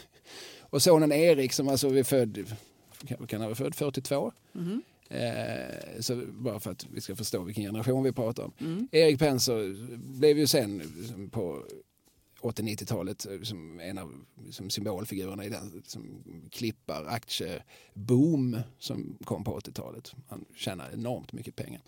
och sonen Erik som alltså är född, kan, han vara född 42? Mhm. Eh, så bara för att vi ska förstå vilken generation vi pratar om. Mm. Erik Penser blev ju sen på 80-90-talet eh, som en av som symbolfigurerna i den som klippar aktieboom som kom på 80-talet. Han tjänade enormt mycket pengar.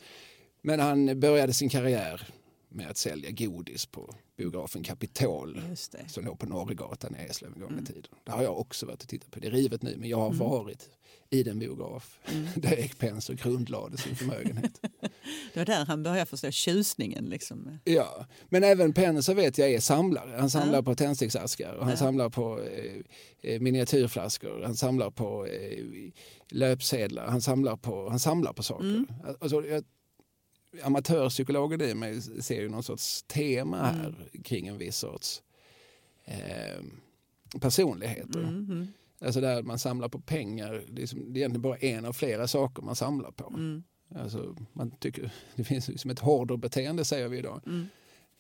Men han började sin karriär med att sälja godis på biografen Kapitol som låg på Norregatan i Eslöv en gång i Mm. tiden. Det har jag också varit och tittat på. Det är rivet nu men jag har Mm. varit i den biograf Mm. där Erik Penser grundlade sin förmögenhet. Det var där han började förstå tjusningen. Liksom. Ja, men även Penser vet jag är samlare. Han samlar Ja. på tändsticksaskar och han Ja. samlar på eh, eh, miniatyrflaskor. Han samlar på eh, löpsedlar. Han samlar på, han samlar på saker. Mm. Alltså, jag, amatörpsykologen i mig ser ju någon sorts tema här kring en viss sorts eh, personligheter. Mm, mm, Alltså där man samlar på pengar. Det är, som, det är egentligen bara en av flera saker man samlar på. mm, Alltså, man tycker, det finns som ett hoarderbeteende säger vi idag mm.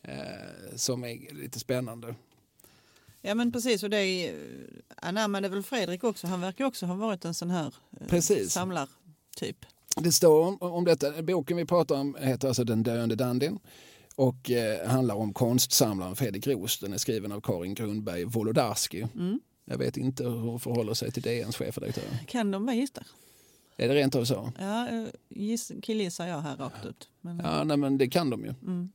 eh, som är lite spännande. Ja men precis och det anammade väl Fredrik också. Han verkar också ha varit en sån här eh, Precis. samlartyp. Det står om, om detta, boken vi pratar om heter alltså Den döende dandyn och eh, handlar om konstsamlaren Fredrik Roos. Den är skriven av Karin Grundberg Wolodarski. Mm. Jag vet inte hur hon förhåller sig till DNs chefredaktör. Kan de vara gifta? Är det rent av så? Ja, eh, giss, killgissar jag här rakt ut. Men, Ja, nej, men det kan de ju. mm.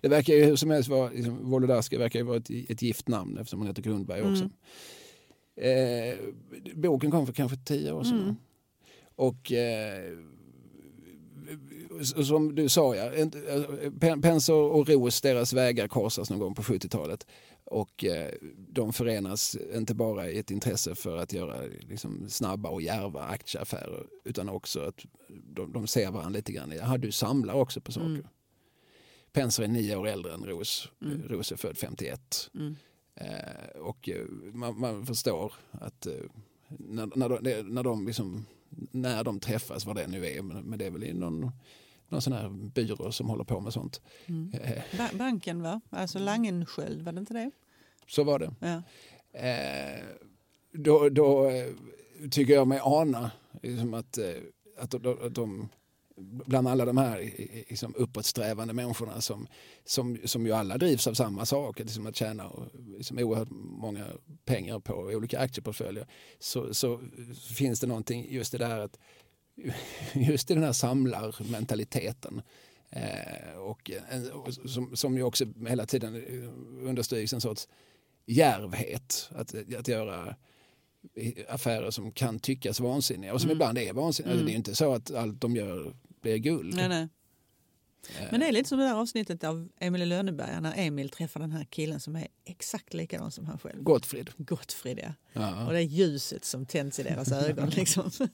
Det verkar ju hur som helst vara, liksom, Wolodarski verkar ju vara ett, ett gift namn eftersom hon heter Grundberg också. Eh, boken kom för kanske tio år sedan. Och eh, som du sa, ja, Pen- Penser och Roos, deras vägar korsas någon gång på 70-talet. Och eh, de förenas inte bara i ett intresse för att göra liksom, snabba och djärva aktieaffärer utan också att de, de ser varandra lite grann jaha du samlar också på saker. Mm. Penser är nio år äldre än Roos. Mm. Roos är född 51. Mm. Eh, och eh, man, man förstår att eh, när, när de, när, de liksom, när de träffas, vad det nu är, men, det är väl i någon, någon sån här byrå som håller på med sånt. Mm. Eh, Ba- banken va? Alltså Langensköld, var det inte det? så var det. Ja. Eh, då då eh, tycker jag mig ana liksom att, eh, att, de, att de bland alla de här liksom uppåtsträvande människorna som, som, som ju alla drivs av samma sak, liksom att tjäna liksom oerhört många pengar på olika aktieportföljer, så, så finns det någonting just det där att just i den här samlarmentaliteten eh, och, som, som ju också hela tiden understryks en sorts djärvhet att, att göra affärer som kan tyckas vansinniga och som Mm. ibland är vansinniga. Alltså, Mm. det är ju inte så att allt de gör blir guld. Nej, nej. Men det är lite som det där avsnittet av Emil i Lönneberga när Emil träffar den här killen som är exakt likadan som han själv. Gottfrid. Gottfrid ja. Ja. Och det är ljuset som tänds i deras ögon. Liksom. Ja.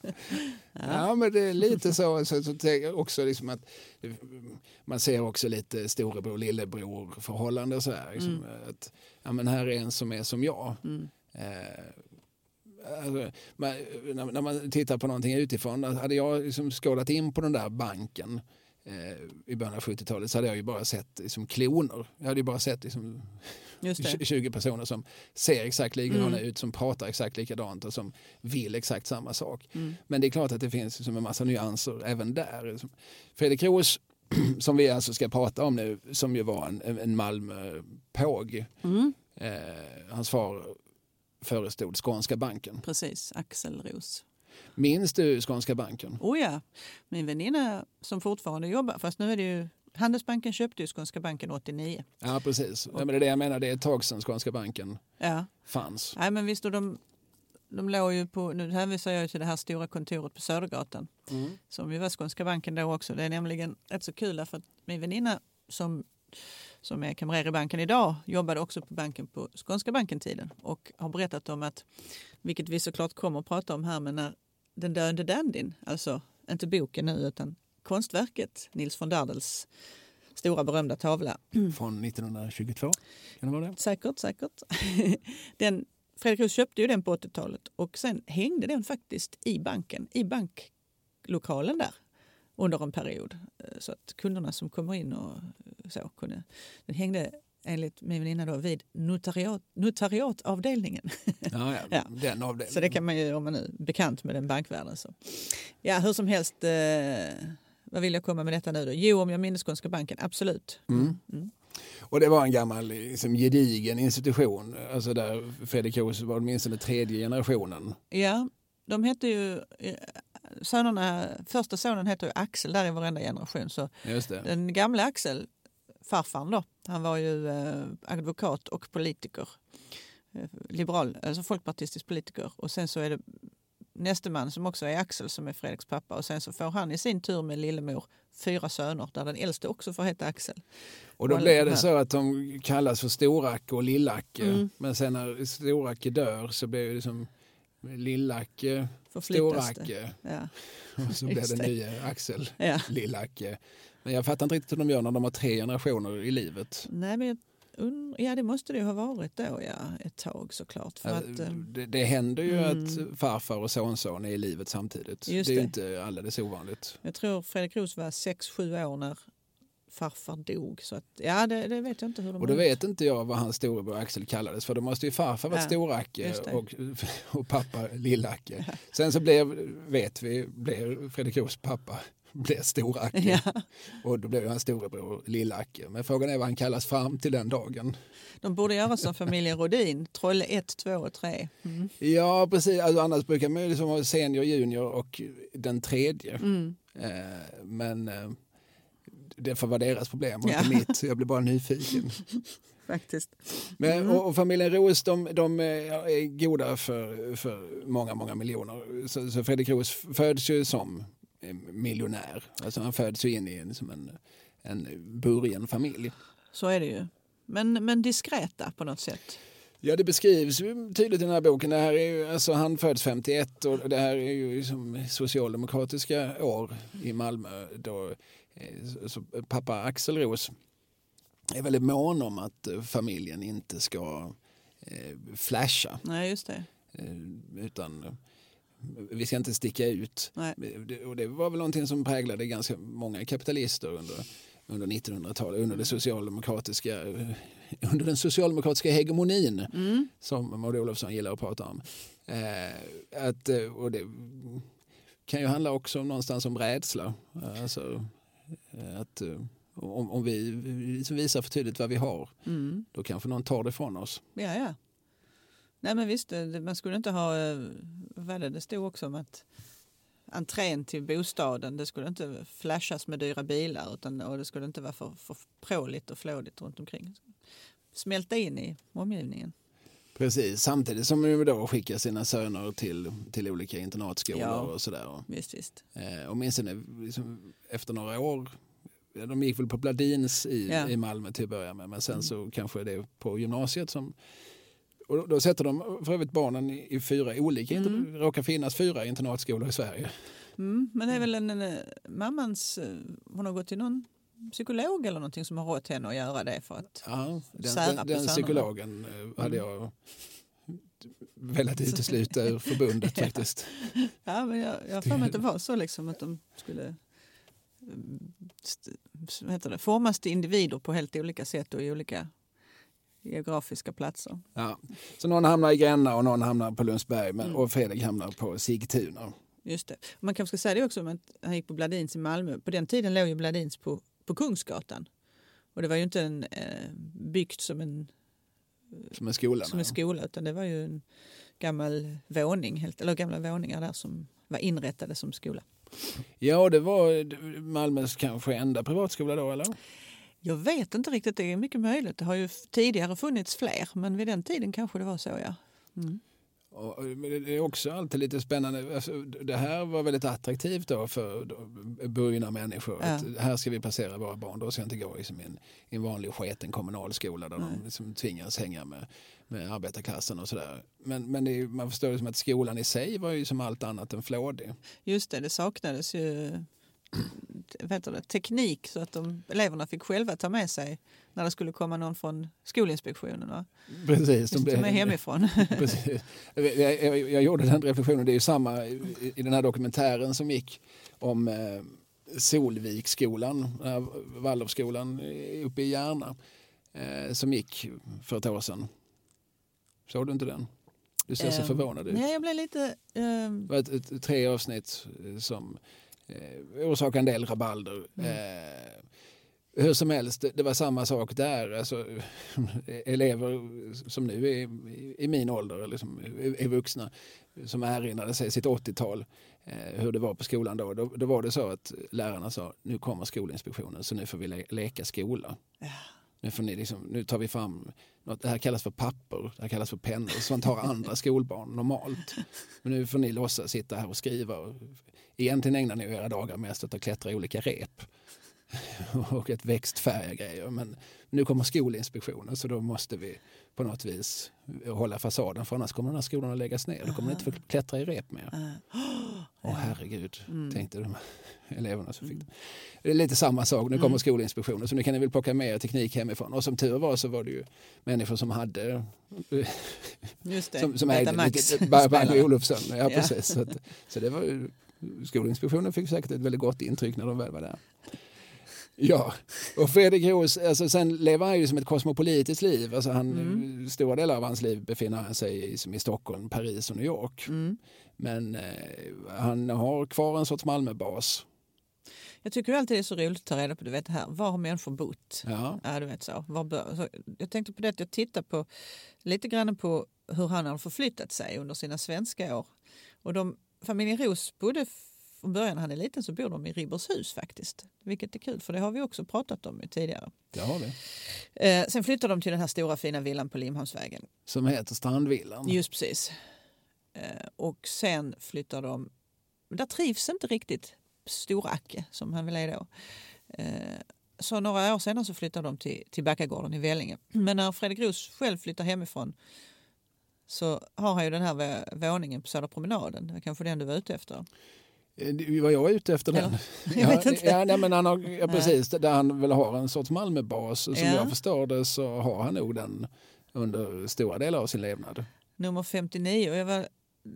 Ja, men det är lite så. så, så också liksom att man ser också lite storebror lillebror förhållande så här. Liksom, att, ja, men här är en som är som jag. Mm. Eh, alltså, man, när, man tittar på någonting utifrån, hade jag liksom skålat in på den där banken eh, i början av 70-talet så hade jag ju bara sett liksom, kloner. Jag hade ju bara sett liksom, Just det. 20 personer som ser exakt likadana Mm. ut, som pratar exakt likadant och som vill exakt samma sak. Mm. Men det är klart att det finns liksom en massa nyanser även där. Fredrik Roos, som vi alltså ska prata om nu, som ju var en, en Malmö-påg. Mm. Eh, hans far förestod Skånska banken. Precis, Axel Ros. Minns du Skånska banken? Oh ja, min väninna som fortfarande jobbar, fast nu är det ju Handelsbanken köpte ju Skånska banken 89. Ja, precis. Ja, men det är det jag menar, det är ett tag sedan Skånska banken Ja, fanns. nej men visst och de, de låg ju på, nu hänvisar jag till det här stora kontoret på Södergatan som ju var Skånska banken då också. Det är nämligen rätt så kul därför att min väninna som, som är kamrer i banken idag jobbade också på banken på Skånska banken-tiden och har berättat om att, vilket vi såklart kommer att prata om här, men när den döende dandyn, alltså inte boken nu utan konstverket, Nils von Dardels stora berömda tavla, Från 1922, kan det vara det? säkert, säkert. den, Fredrik Roos köpte ju den på 80-talet och sen hängde den faktiskt i banken, i banklokalen där under en period. Eh, Så att kunderna som kommer in och så kunde... Den hängde enligt min väninna då vid notariat, notariatavdelningen. Ja, ja. Ja. den avdelningen. Så det kan man ju, om man är bekant med den bankvärlden. Så. Ja, hur som helst, eh, vad vill jag komma med detta nu då? Jo, om jag minns Skånska banken, absolut. Mm. Mm. Och det var en gammal liksom, gedigen institution. Alltså där Fredrik Roos var åtminstone tredje generationen. Ja, de hette ju... Sönerna, första sonen heter ju Axel där i varenda generation. Så den gamla Axel, farfarn då, han var ju eh, advokat och politiker. Eh, liberal, alltså folkpartistisk politiker. Och sen så är det näste man som också är Axel som är Fredriks pappa. Och sen så får han i sin tur med lillemor fyra söner där den äldste också får heta Axel. Och då alla det de så att de kallas för Storacke och Lillacke. Mm. Men sen när Storacke dör så blir det liksom Lillacke. Storacke Ja. och så blir det nya Axel Ja. Lillacke. Men jag fattar inte riktigt hur de gör när de har tre generationer i livet. Nej, men ja, det måste det ju ha varit då, ja, ett tag såklart. För att, eh, det, det händer ju Mm. att farfar och sonson är i livet samtidigt. Just det är det. inte alldeles ovanligt. Jag tror Fredrik Roos var 6-7 år när farfar dog. Så att, ja, det, det vet jag inte hur de Och då vet inte jag vad hans storebror Axel kallades för då måste ju farfar varit Ja, Storacke det. och, och pappa Lillacke. Sen så blev, vet vi, blev Fredrik Roos pappa blev Storacke Ja, och då blev ju hans storebror Lillacke. Men frågan är vad han kallas fram till den dagen. de borde göra som familjen Rodin, Trolle 1, 2 och 3. Mm. Ja precis, alltså, annars brukar man ju liksom ha senior, junior och den tredje. Mm. Eh, men eh, det får vara deras problem och Ja. inte mitt. Jag blir bara nyfiken. Faktiskt. Men, Mm. och, och familjen Roos de, de eh, är goda för, för många, många miljoner. Så, så Fredrik Roos föds ju som miljonär. Alltså han föds ju in i en, som en, en burgen familj. Så är det ju. Men, men diskreta på något sätt. Ja, det beskrivs tydligt i den här boken. Det här är ju, alltså, han föds 51 och det här är ju som socialdemokratiska år i Malmö. Då, pappa Axel Roos är väldigt mån om att eh, familjen inte ska eh, flasha. Nej, just det. Eh, utan eh, vi ska inte sticka ut. Nej. Och det var väl någonting som präglade ganska många kapitalister under, under 1900-talet, under, det socialdemokratiska, eh, under den socialdemokratiska hegemonin Mm. som Maud Olofsson gillar att prata om. Eh, att, eh, och det kan ju handla också om någonstans om rädsla. Alltså, eh, att, eh, om, om vi liksom visar för tydligt vad vi har, Mm. då kanske någon tar det från oss. Ja, ja. Nej, men visst, det- man skulle inte ha... eh, Vad det det stod också om att entrén till bostaden, det skulle inte flashas med dyra bilar utan, och det skulle inte vara för, för pråligt och flådigt runt omkring. Smälta in i omgivningen. Precis, samtidigt som vi då skickar sina söner till, till olika internatskolor Ja. och sådär. Visst, visst. Eh, åtminstone liksom, efter några år, de gick väl på Bladins i, Ja. i Malmö till att börja med, men sen Mm. så kanske det är på gymnasiet som och då, då sätter de för övrigt barnen i, i fyra olika, Mm. det råkar finnas fyra internatskolor i Sverige. Mm, men det är väl en, en, eh, mammans... eh, Hon har gått till någon psykolog eller någonting som har rått henne att göra det för att... Ja, den Sära den, på den psykologen eh, hade jag velat utesluta ur förbundet Ja. faktiskt. Ja, men jag, har för mig att det var så liksom att de skulle vad heter det, formas till individer på helt olika sätt och i olika geografiska platser. Ja. Så någon hamnar i Gränna och någon hamnar på Lundsberg men, Mm. och Fredrik hamnar på Sigtuna. Just det. Man kanske ska säga det också om att han gick på Bladins i Malmö. På den tiden låg ju Bladins på, på Kungsgatan. Och det var ju inte en, eh, byggt som en, Som en skola. som en skola utan det var ju en gammal våning, helt, eller gamla våningar där som var inrättade som skola. Ja, det var Malmös kanske enda privatskola då eller? Jag vet inte riktigt, det är mycket möjligt. Det har ju tidigare funnits fler men vid den tiden kanske det var så ja. Mm. Och det är också alltid lite spännande. Alltså, det här var väldigt attraktivt då för burgna människor. Ja. Här ska vi placera våra barn. Då ska jag inte gå liksom i en, i en vanlig sketen kommunalskola där Nej. de liksom tvingas hänga med, med arbetarklassen och sådär. Men, men är, man förstår det som att skolan i sig var ju som allt annat än flådig. Just det, det saknades ju heter det, teknik så att de, eleverna fick själva ta med sig när det skulle komma någon från Skolinspektionen. Va? Precis. Just ta med hemifrån. Precis. Jag, jag, jag gjorde den reflektionen, det är ju samma i, i den här dokumentären som gick om eh, Solviksskolan, eh, Waldorfskolan eh, uppe i Järna, eh, som gick för ett år sedan. Såg du inte den? Du ser så Ehm, förvånad ut. Nej, jag blev lite... ehm, Det var ett, ett, tre avsnitt eh, som eh, orsakade en del rabalder. Mm. Eh, hur som helst, det, var samma sak där. Alltså, elever som nu är i, min ålder, eller som är vuxna, som erinrade sig sitt 80-tal, eh, hur det var på skolan då. då. Då var det så att lärarna sa, nu kommer Skolinspektionen så nu får vi le leka skola. Ja. Nu, får ni liksom, nu tar vi fram, något, det här kallas för papper, det här kallas för pennor, sånt har andra skolbarn normalt. Men nu får ni låtsas sitta här och skriva. Och egentligen ägnar ni era dagar mest åt att klättra i olika rep och att växtfärga grejer. Men nu kommer Skolinspektionen så då måste vi på något vis hålla fasaden för annars kommer den här skolan att läggas ner. Då kommer ni inte få klättra i rep mer. eh, Åh herregud, Mm. tänkte de eleverna som fick det. Det är lite samma sak, nu kommer Mm. Skolinspektionen så nu kan ni väl plocka med er teknik hemifrån. Och som tur var så var det ju människor som hade Just det, som, som ägde spelare. Olufsson. Ja, Ja. precis. Så, att, så det var ju, Skolinspektionen fick säkert ett väldigt gott intryck när de väl var där. Ja, och Fredrik Roos, alltså sen lever han ju som ett kosmopolitiskt liv. Alltså han, Mm. Stora delar av hans liv befinner han sig i, som i Stockholm, Paris och New York. Mm. Men eh, han har kvar en sorts Malmöbas. Jag tycker alltid det är så roligt att ta reda på du vet, här. var har människor bott. Ja. Ja, du vet så. Var bör, så. Jag tänkte på det att jag tittade på lite grann på hur han har förflyttat sig under sina svenska år. Och de, familjen Ros bodde från början när han är liten så bor de i Ribershus faktiskt. Vilket är kul för det har vi också pratat om tidigare. Det har vi. Eh, sen flyttade de till den här stora fina villan på Limhamnsvägen. Som heter Strandvillan. Just precis. Eh, och sen flyttar de, men där trivs inte riktigt Storacke som han väl är då. Eh, så några år senare så flyttar de till, till Backagården i Vellinge. Men när Fredrik Roos själv flyttar hemifrån så har han ju den här vå- våningen på Södra promenaden. Det var kanske den du var ute efter. Eh, var jag ute efter den. Jag Ja, vet inte. ja, nej, men han har, ja, precis, där han väl har en sorts Malmöbas. Som Ja. jag förstår det så har han nog den under stora delar av sin levnad. Nummer 59 och jag var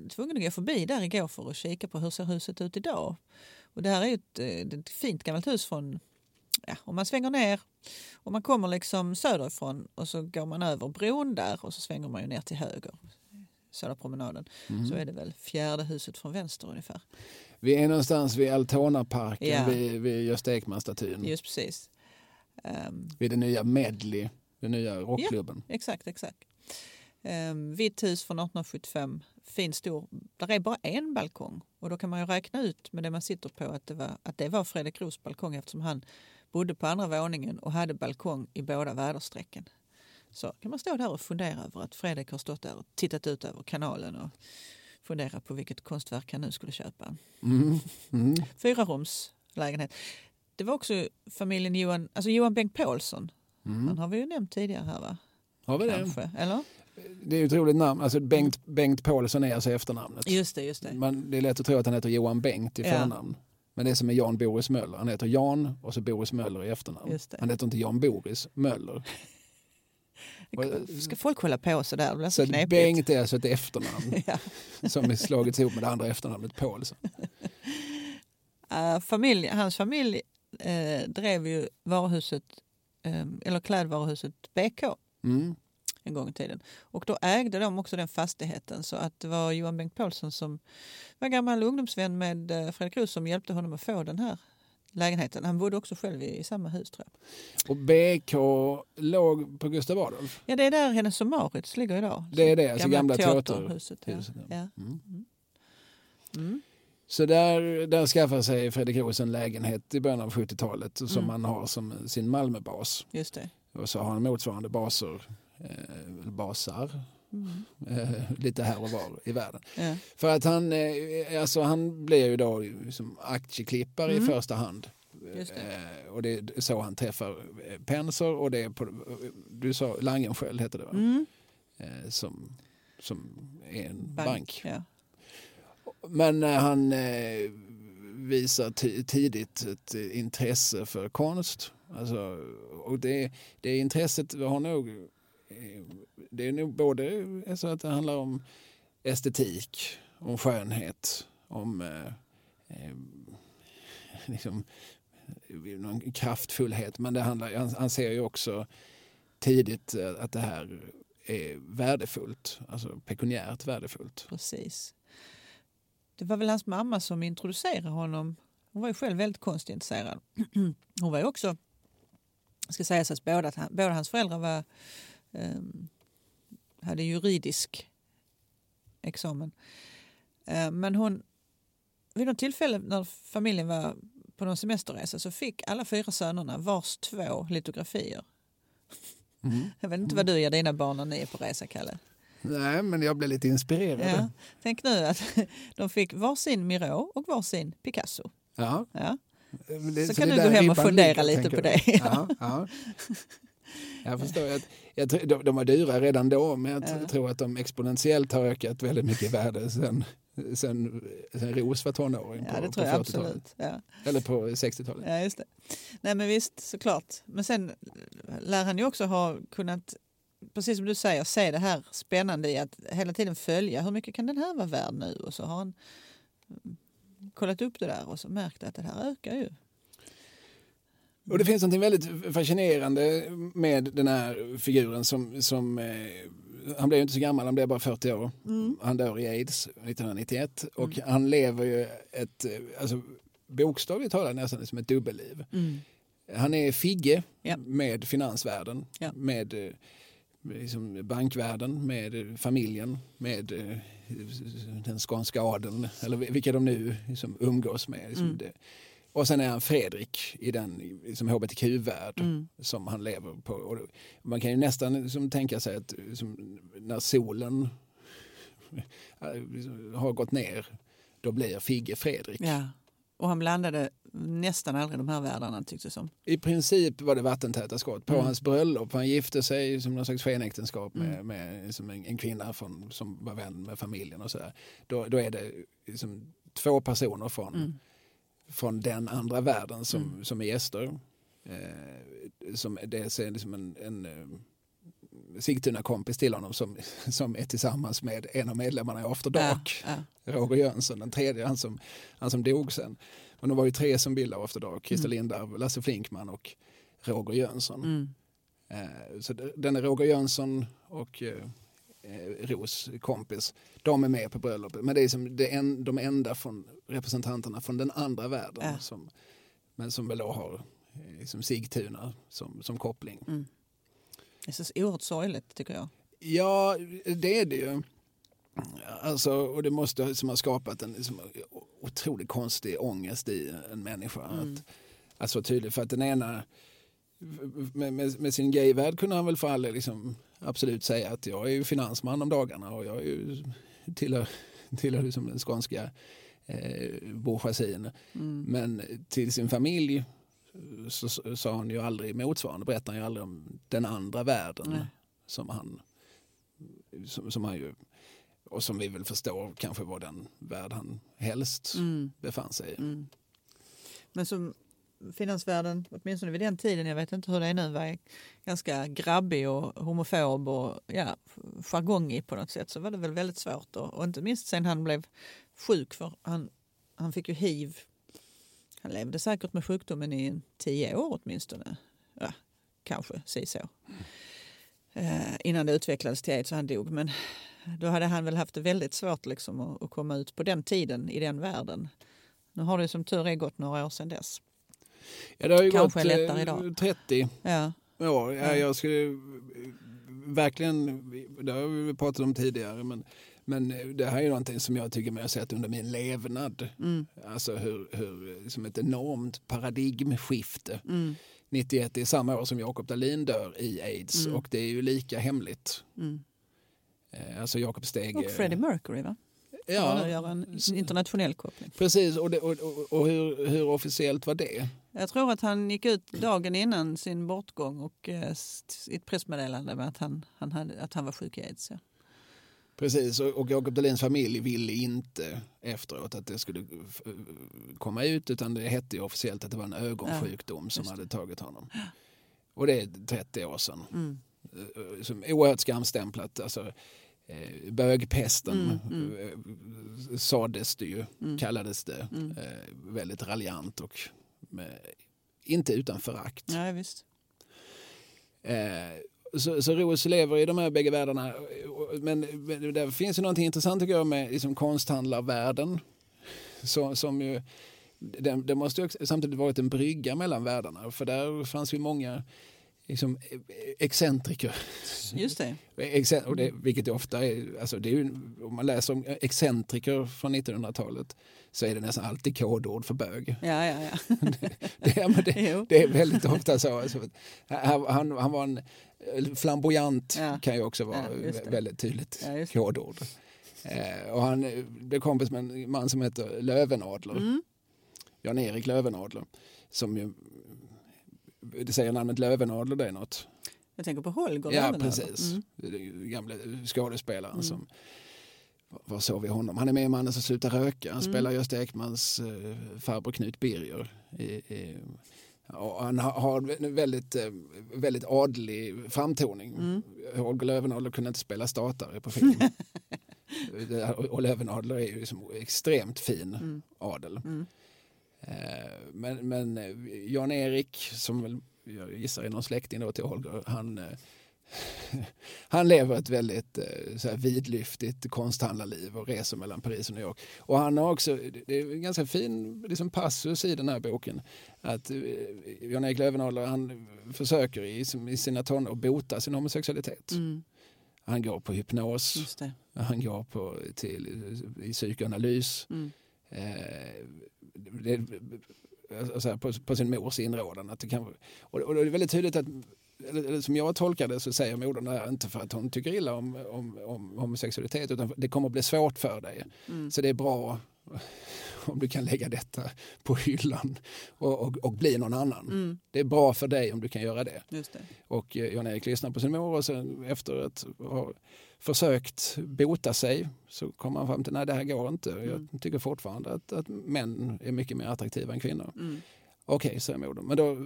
tvungen att gå förbi där igår för att kika på hur ser huset ut idag. Och det här är ju ett, eh, ett fint gammalt hus från, ja, om man svänger ner och man kommer liksom söderifrån och så går man över bron där och så svänger man ju ner till höger, Södra promenaden. Mm. Så är det väl fjärde huset från vänster ungefär. Vi är någonstans vid Altonaparken, Ja. vid, vid Gösta Ekman-statyn. Just precis. Ehm, Vid den nya Medley, den nya rockklubben. Exakt, exakt. Um, vitt hus från 1875, fin stor. Där är bara en balkong och då kan man ju räkna ut med det man sitter på att det var, att det var Fredrik Roos balkong eftersom han bodde på andra våningen och hade balkong i båda väderstrecken. Så kan man stå där och fundera över att Fredrik har stått där och tittat ut över kanalen och fundera på vilket konstverk han nu skulle köpa. Mm. Mm. Fyra rums lägenhet. Det var också familjen Johan, alltså Johan Bengt Paulsson. Han Mm. har vi ju nämnt tidigare här va? Har vi det? Kanske, eller? Det är ett roligt namn. Alltså Bengt, Bengt Paulsson är alltså efternamnet. Just det, just det. Man, det är lätt att tro att han heter Johan Bengt i Ja. förnamn. Men det är som med Jan Boris Möller. Han heter Jan och så Boris Möller i efternamn. Han heter inte Jan Boris Möller. Ska folk hålla på så där? Det blir Så så knepigt. Bengt är alltså ett efternamn Ja. som är slagits ihop med det andra efternamnet Paulsson. Uh, familj, hans familj eh, drev ju varuhuset, eh, eller klädvaruhuset BK Mm. En gång i tiden. Och då ägde de också den fastigheten så att det var Johan Bengt Paulsson som var gammal ungdomsvän med eh, Fredrik Rus som hjälpte honom att få den här lägenheten. Han bodde också själv i, i samma hus tror jag. Och BK låg på Gustav Adolf. Ja det är där Hennes och Mauritz ligger idag. Det är det, alltså gamla teaterhuset. Ja. Ja. Ja. Mm. Mm. Så där, där skaffar sig Fredrik Roos en lägenhet i början av 70-talet som Mm. han har som sin Malmöbas. Just det. Och så har han motsvarande baser, eh, basar, Mm. eh, lite här och var i världen. Ja. För att han, eh, alltså han blir ju då som aktieklippare Mm. i första hand. Det. Eh, och det är så han träffar eh, Penser och det är på, du sa Langenskiöld heter det va? Mm. Eh, som, som är en bank. Bank. Ja. Men han visar ti- tidigt ett intresse för konst. Alltså, och det, det intresset har nog, det är nog både så att det handlar om estetik, om skönhet, om eh, eh liksom, någon kraftfullhet. Men det handlar, han, han ser ju också tidigt eh, att det här är värdefullt, alltså pekuniärt värdefullt. Precis. Det var väl hans mamma som introducerade honom. Hon var ju själv väldigt konstintresserad. Hon var ju också, ska sägas att båda, båda hans föräldrar var, hade juridisk examen. Eh, men hon, vid något tillfälle när familjen var på någon semesterresa så fick alla fyra sönerna vars två litografier. Mm. Jag vet inte vad du ger dina barn när ni är på resa, Kalle? Nej, men jag blev lite inspirerad. Ja. Tänk nu att de fick varsin Miro och varsin Picasso. Ja. Ja. Det- Så det kan du gå hem och fundera lite på det. Ja, ja. Jag förstår. Jag, jag, de, de var dyra redan då, men jag Ja. tror att de exponentiellt har ökat väldigt mycket i värde sen, sen, sen Ros var tonåring Ja, på, det på tror jag 40-talet. absolut. Ja. Eller på 60-talet. ja, just det. Nej, men visst, såklart. Men sen lär han ju också ha kunnat, precis som du säger, se det här spännande i att hela tiden följa hur mycket kan den här vara värd nu? Och så har han kollat upp det där och så märkt att det här ökar ju. Och det finns något väldigt fascinerande med den här figuren som, som eh, han blev ju inte så gammal, han blev bara 40 år. Mm. Han dör i aids 1991 och han lever ju ett, eh, alltså, bokstavligt talat nästan som ett dubbelliv. Mm. Han är Figge Ja. med finansvärlden, Ja. med eh, liksom bankvärlden, med eh, familjen, med den skånska adeln, eller vilka de nu liksom umgås med. Liksom Mm. det. Och sen är han Fredrik i den liksom hbtq-värld Mm. som han lever på. Och man kan ju nästan liksom tänka sig att liksom, när solen eh, har gått ner, då blir Figge Fredrik. Ja. Och han blandade nästan aldrig de här världarna tycktes det som. I princip var det vattentäta skott. På Mm. hans bröllop, han gifte sig som någon slags skenäktenskap med, Mm. med som en, en kvinna från, som var vän med familjen och sådär. Då, då är det liksom två personer från, Mm. Från den andra världen som, Mm. som är gäster. Eh, som dels är liksom en, en eh, Sigtuna-kompis till honom som, som är tillsammans med en av medlemmarna i After Dark. Ja, ja. Roger Jönsson, den tredje, han som, han som dog sen. Men de var ju tre som bildade After Dark, Christer Mm. Lindarw, Lasse Flinkman och Roger Jönsson. Mm. Eh, så det- den är Roger Jönsson och eh, eh, Ros kompis, de är med på bröllopet. Men det är som det en, de enda från, representanterna från den andra världen. Ja. Som, men som väl då har eh, som Sigtuna som, som koppling. Mm. Det är så oerhört sorgligt tycker jag. Ja, det är det ju. Alltså, och det måste som ha skapat en liksom, otroligt konstig ångest i en människa. Mm. Att, att så tydligt, för att den ena med, med, med sin gayvärld kunde han väl för alla liksom, absolut säga att jag är ju finansman om dagarna och jag är ju, tillhör, tillhör liksom den skånska eh, bourgeoisien. Mm. Men till sin familj så, sa han ju aldrig motsvarande, berättar han ju aldrig om den andra världen Nej. som han, som, som han ju, och som vi väl förstår kanske var den värld han helst Mm. befann sig i. Mm. Men som finansvärlden, åtminstone vid den tiden, jag vet inte hur det är nu, var ganska grabbig och homofob och ja, jargongig på något sätt så var det väl väldigt svårt. Och, och inte minst sen han blev sjuk för han, han fick ju hiv Han levde säkert med sjukdomen i tio år åtminstone. Ja, kanske, si så. Eh, innan det utvecklades till aids och han dog. Men då hade han väl haft det väldigt svårt liksom att, att komma ut på den tiden i den världen. Nu har det som tur är gått några år sedan dess. Ja, det har ju Kanske gått lättare eh, idag. 30 Ja, år. Ja, Ja. jag skulle eh, verkligen, det har vi pratat om tidigare, men, men det här är någonting som jag tycker mig ha sett under min levnad. mm, Alltså hur, hur liksom ett enormt paradigmskifte. mm, 91 är samma år som Jakob Dahlin dör i aids Mm. och det är ju lika hemligt. mm. Eh, Alltså Jakob Steg. Och Freddie Mercury va? Ja. Ja, Gör en internationell koppling. precis. Och, det, och, och, hur, hur officiellt var det? Jag tror att han gick ut dagen innan sin bortgång och eh, i ett pressmeddelande med att han, han, hade, att han var sjuk i aids. Ja. Precis, och, och Jakob Dahlins familj ville inte efteråt att det skulle komma ut utan det hette ju officiellt att det var en ögonsjukdom som just det. hade tagit honom. Och det är 30 år sedan. Mm. Eh, Som oerhört skamstämplat. Alltså, eh, bögpesten Mm, eh, sades det ju, Mm. kallades det. Mm. Eh, väldigt raljant och med, inte utan förakt. Ja, visst. Eh, så, så Ros lever i de här bägge världarna. Men, men det finns ju någonting intressant tycker jag med liksom konsthandlarvärlden. Så, som ju, det, det måste ju samtidigt varit en brygga mellan världarna. För där fanns ju många liksom, excentriker. Just det. Och det, vilket det ofta är, alltså det är ju, om man läser om excentriker från 1900-talet så är det nästan alltid kodord för bög. Ja, ja, ja. Det, det, Jo. det är väldigt ofta så. Alltså, han, han, var en flamboyant Ja. kan ju också vara Ja, det. väldigt tydligt Ja, det. kodord. Eh, och han eh, blev kompis med en man som heter Lövenadler, Mm. Jan-Erik Lövenadler. Som ju, det säger namnet Lövenadler, det något. Jag tänker på Holger Ja, Lövenhammar. precis. Mm. Gamla skådespelaren Mm. som var såg vi honom? Han är med i Mannen som slutar röka. Han Mm. spelar Gösta Ekmans eh, farbror Knut Birger. I, i, och han har, en väldigt, eh, väldigt adlig framtoning. Mm. Holger Lövenadler kunde inte spela statare på film. Och Lövenadler är ju liksom extremt fin Mm. adel. Mm. Eh, Men, men eh, Jan-Erik, som väl jag gissar är någon släkting då till Holger, han, eh, han lever ett väldigt så här vidlyftigt konsthandlarliv och reser mellan Paris och New York. Och han har också, det är en ganska fin liksom passus i den här boken, att Jan-Erik Löwenhaler han försöker i, i sina tonår bota sin homosexualitet. Mm. Han går på hypnos, han går på, till, i psykoanalys. Mm. Eh, det, alltså, här, på, på sin mors inrådan. Att det kan, och, och det är väldigt tydligt att eller, som jag tolkar det så säger modern det här inte för att hon tycker illa om, om, om homosexualitet utan det kommer att bli svårt för dig. Mm. Så det är bra om du kan lägga detta på hyllan och, och, och bli någon annan. Mm. Det är bra för dig om du kan göra det. Det. Och eh, Jan-Erik lyssnar på sin mor och sen efter att ha försökt bota sig så kommer han fram till nej det här går inte. Mm. Jag tycker fortfarande att, att män är mycket mer attraktiva än kvinnor. Mm. Okej, säger modern, men då,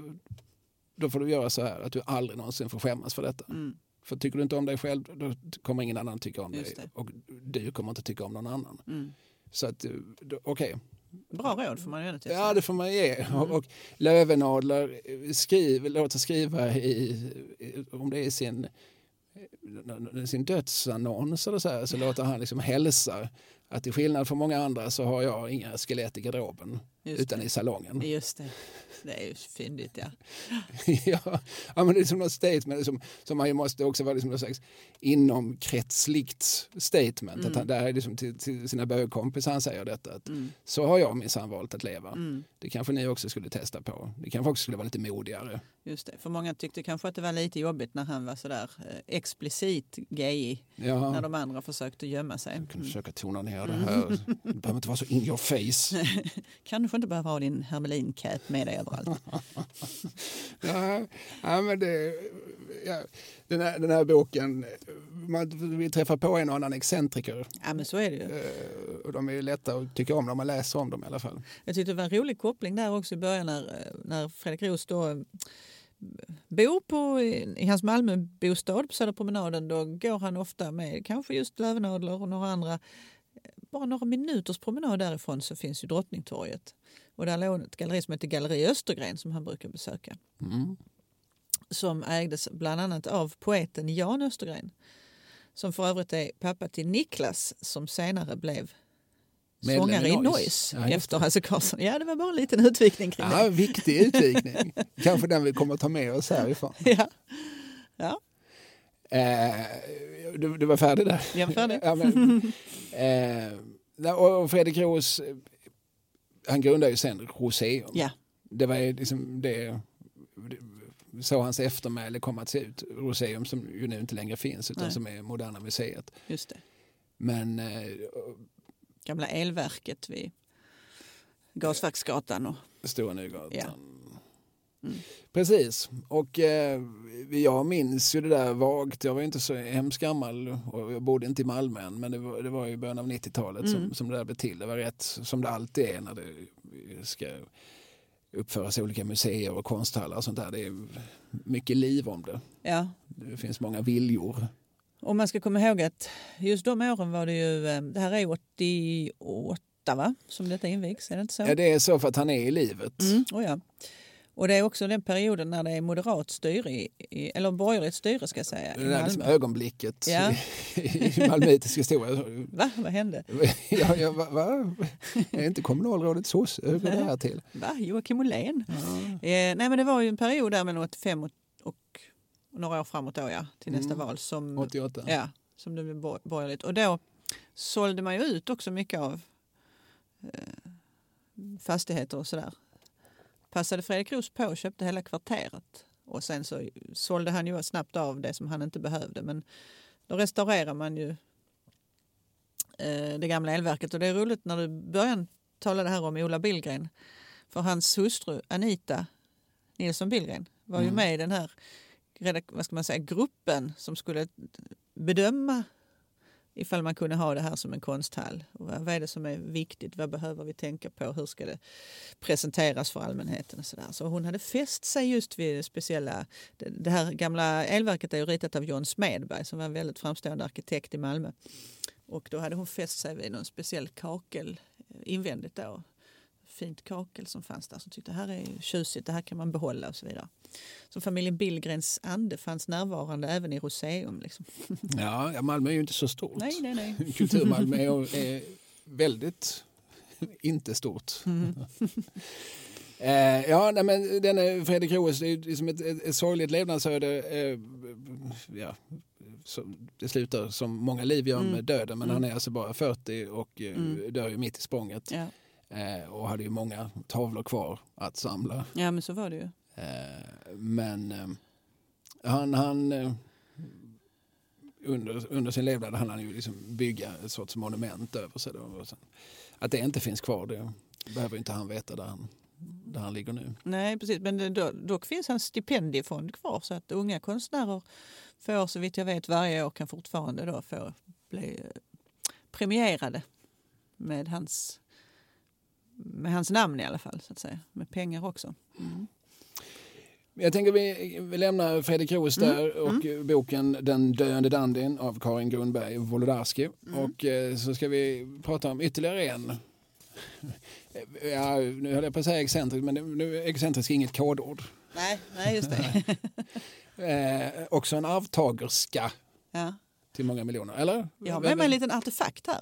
då får du göra så här att du aldrig någonsin får skämmas för detta. Mm. För tycker du inte om dig själv då kommer ingen annan tycka om Just dig det. och du kommer inte tycka om någon annan. Mm. Så att, okej, Bra råd får man ju till Ja, det får man ge. Mm. Och, och Lövenadler skriver, låter skriva i, i, om det är sin, sin dödsannons eller så, här, så låter han liksom hälsa att till skillnad från många andra så har jag inga skelett i garderoben. Just utan i salongen. det. Just det. Det är ju fyndigt ja. ja, ja, men det är som något statement som, som man ju måste också vara liksom något slags inomkretsligt statement. Mm. Att han, där är liksom till, till sina bögkompisar han säger detta. Att Mm. Så har jag minsann valt att leva. Mm. Det kanske ni också skulle testa på. Det kanske också skulle vara lite modigare. Just det. För många tyckte kanske att det var lite jobbigt när han var sådär eh, explicit gay Ja. när de andra försökte gömma sig. Jag kan Mm. försöka tona ner det här. Det behöver inte vara så in your face. Kanske inte behöver ha din hermelincap med dig överallt. Ja, ja, men det, ja, den, här, den här boken, man vill träffa på en och annan excentriker. Ja men så är det ju. Eh, Och de är lätta att tycka om när man läser om dem i alla fall. Jag tyckte det var en rolig koppling där också i början när, eh, när Fredrik Roos då eh, bor på, i hans Malmöbostad på Södra promenaden. Då går han ofta med kanske just Lövenadler och några andra. Bara några minuters promenad därifrån så finns ju Drottningtorget. Och där låg ett galleri som heter Galleri Östergren som han brukar besöka. Mm. Som ägdes bland annat av poeten Jan Östergren. Som för övrigt är pappa till Niklas som senare blev Medlem sångare i Noise. Ja, efter Hasse Karlsson. Ja, det var bara en liten utvikning kring Ja, viktig utvikning. Kanske den vi kommer att ta med oss härifrån. det. Ja. Ja, Eh, du, du var färdig där? jag var färdig. Ja, men, eh, nej, och Fredrik Roos, eh, han grundade ju sen Roseum. Ja, Det var ju liksom det, det så hans eftermäle kom att se ut. Roseum som ju nu inte längre finns utan Nej. som är Moderna Museet. just det. Men eh, Gamla elverket vid Gasverksgatan. Och, Stora Nygatan. Ja. Mm. Precis. Och eh, jag minns ju det där vagt. Jag var inte så hemskt gammal och jag bodde inte i Malmö än. Men det var, det var i början av 90-talet som, Mm. som det där blev till. Det var rätt som det alltid är när det ska uppföras olika museer och konsthallar och sånt där. Det är mycket liv om det. ja. Det finns många viljor. Och man ska komma ihåg att just de åren var det ju, eh, det här är 88 va? Som detta invigs, är det inte så? Ja, det är så för att han är i livet. Mm, oh ja. Och det är också den perioden när det är moderat styre, i, eller borgerligt styre ska jag säga, Det där liksom ögonblicket Ja. i, i malmöitisk historia. Va? Vad hände? Ja, ja, va, va? Är inte kommunalrådet sosse? Hur går det här till? Va? Joakim Ollén? Ja. Eh, nej men det var ju en period där mellan 85 och, och några år framåt då ja, till nästa Mm. val som, 88. ja, som det blev bor- borgerligt. Och då sålde man ju ut också mycket av eh, fastigheter och sådär. Passade Fredrik Roos på och köpte hela kvarteret. Och sen så sålde han ju snabbt av det som han inte behövde. Men då restaurerar man ju eh, det gamla elverket. Och det är roligt när du början talade här om Ola Billgren. För hans hustru Anita Nilsson Billgren var ju Mm. med i den här vad ska man säga, gruppen som skulle bedöma ifall man kunde ha det här som en konsthall. Och vad vad är det som är viktigt? Vad behöver vi tänka på? Hur ska det presenteras för allmänheten? Och så, där. så hon hade fäst sig just vid det speciella. Det, här gamla elverket är ju ritat av John Smedberg som var en väldigt framstående arkitekt i Malmö. Och då hade hon fäst sig vid någon speciell kakel eh, invändigt då. Fint kakel som fanns där som tyckte det här är ju tjusigt, det här kan man behålla och så vidare. Så familjen Billgrens ande fanns närvarande även i Roseum. Liksom. Ja, Malmö är ju inte så stort. Nej, nej, nej. Kulturmalmö är, väldigt inte stort. Mm. Eh, ja, nej, men den är, Fredrik Roos, det är liksom ett, ett, ett sorgligt levnadsöde. Eh, ja, så, det slutar som många liv gör Mm. med döden, men Mm. han är alltså bara 40 och eh, Mm. dör ju mitt i språnget. Ja. Eh, och hade ju många tavlor kvar att samla. ja, men så var det ju. Eh, men eh, han, han eh, under, under sin levnad hann han ju liksom bygga ett sorts monument över sig. Då. Att det inte finns kvar, det behöver inte han veta där han, där han ligger nu. Nej, precis. Men då, dock finns hans stipendiefond kvar så att unga konstnärer får, så vitt jag vet, varje år kan fortfarande då få bli eh, premierade med hans, med hans namn i alla fall, så att säga. Med pengar också. Mm. Jag tänker vi, vi lämnar Fredrik Roos Mm, där och eh, boken Den döende dandyn av Karin Grundberg Wolodarski. Mm. Och eh, så ska vi prata om ytterligare en. Ja, nu höll jag på att säga excentrisk, men nu- nu är excentrisk inget kodord. Nej, nej, just det. Eh, också en arvtagerska ja. till många miljoner, eller? Jag har med mig en liten artefakt här.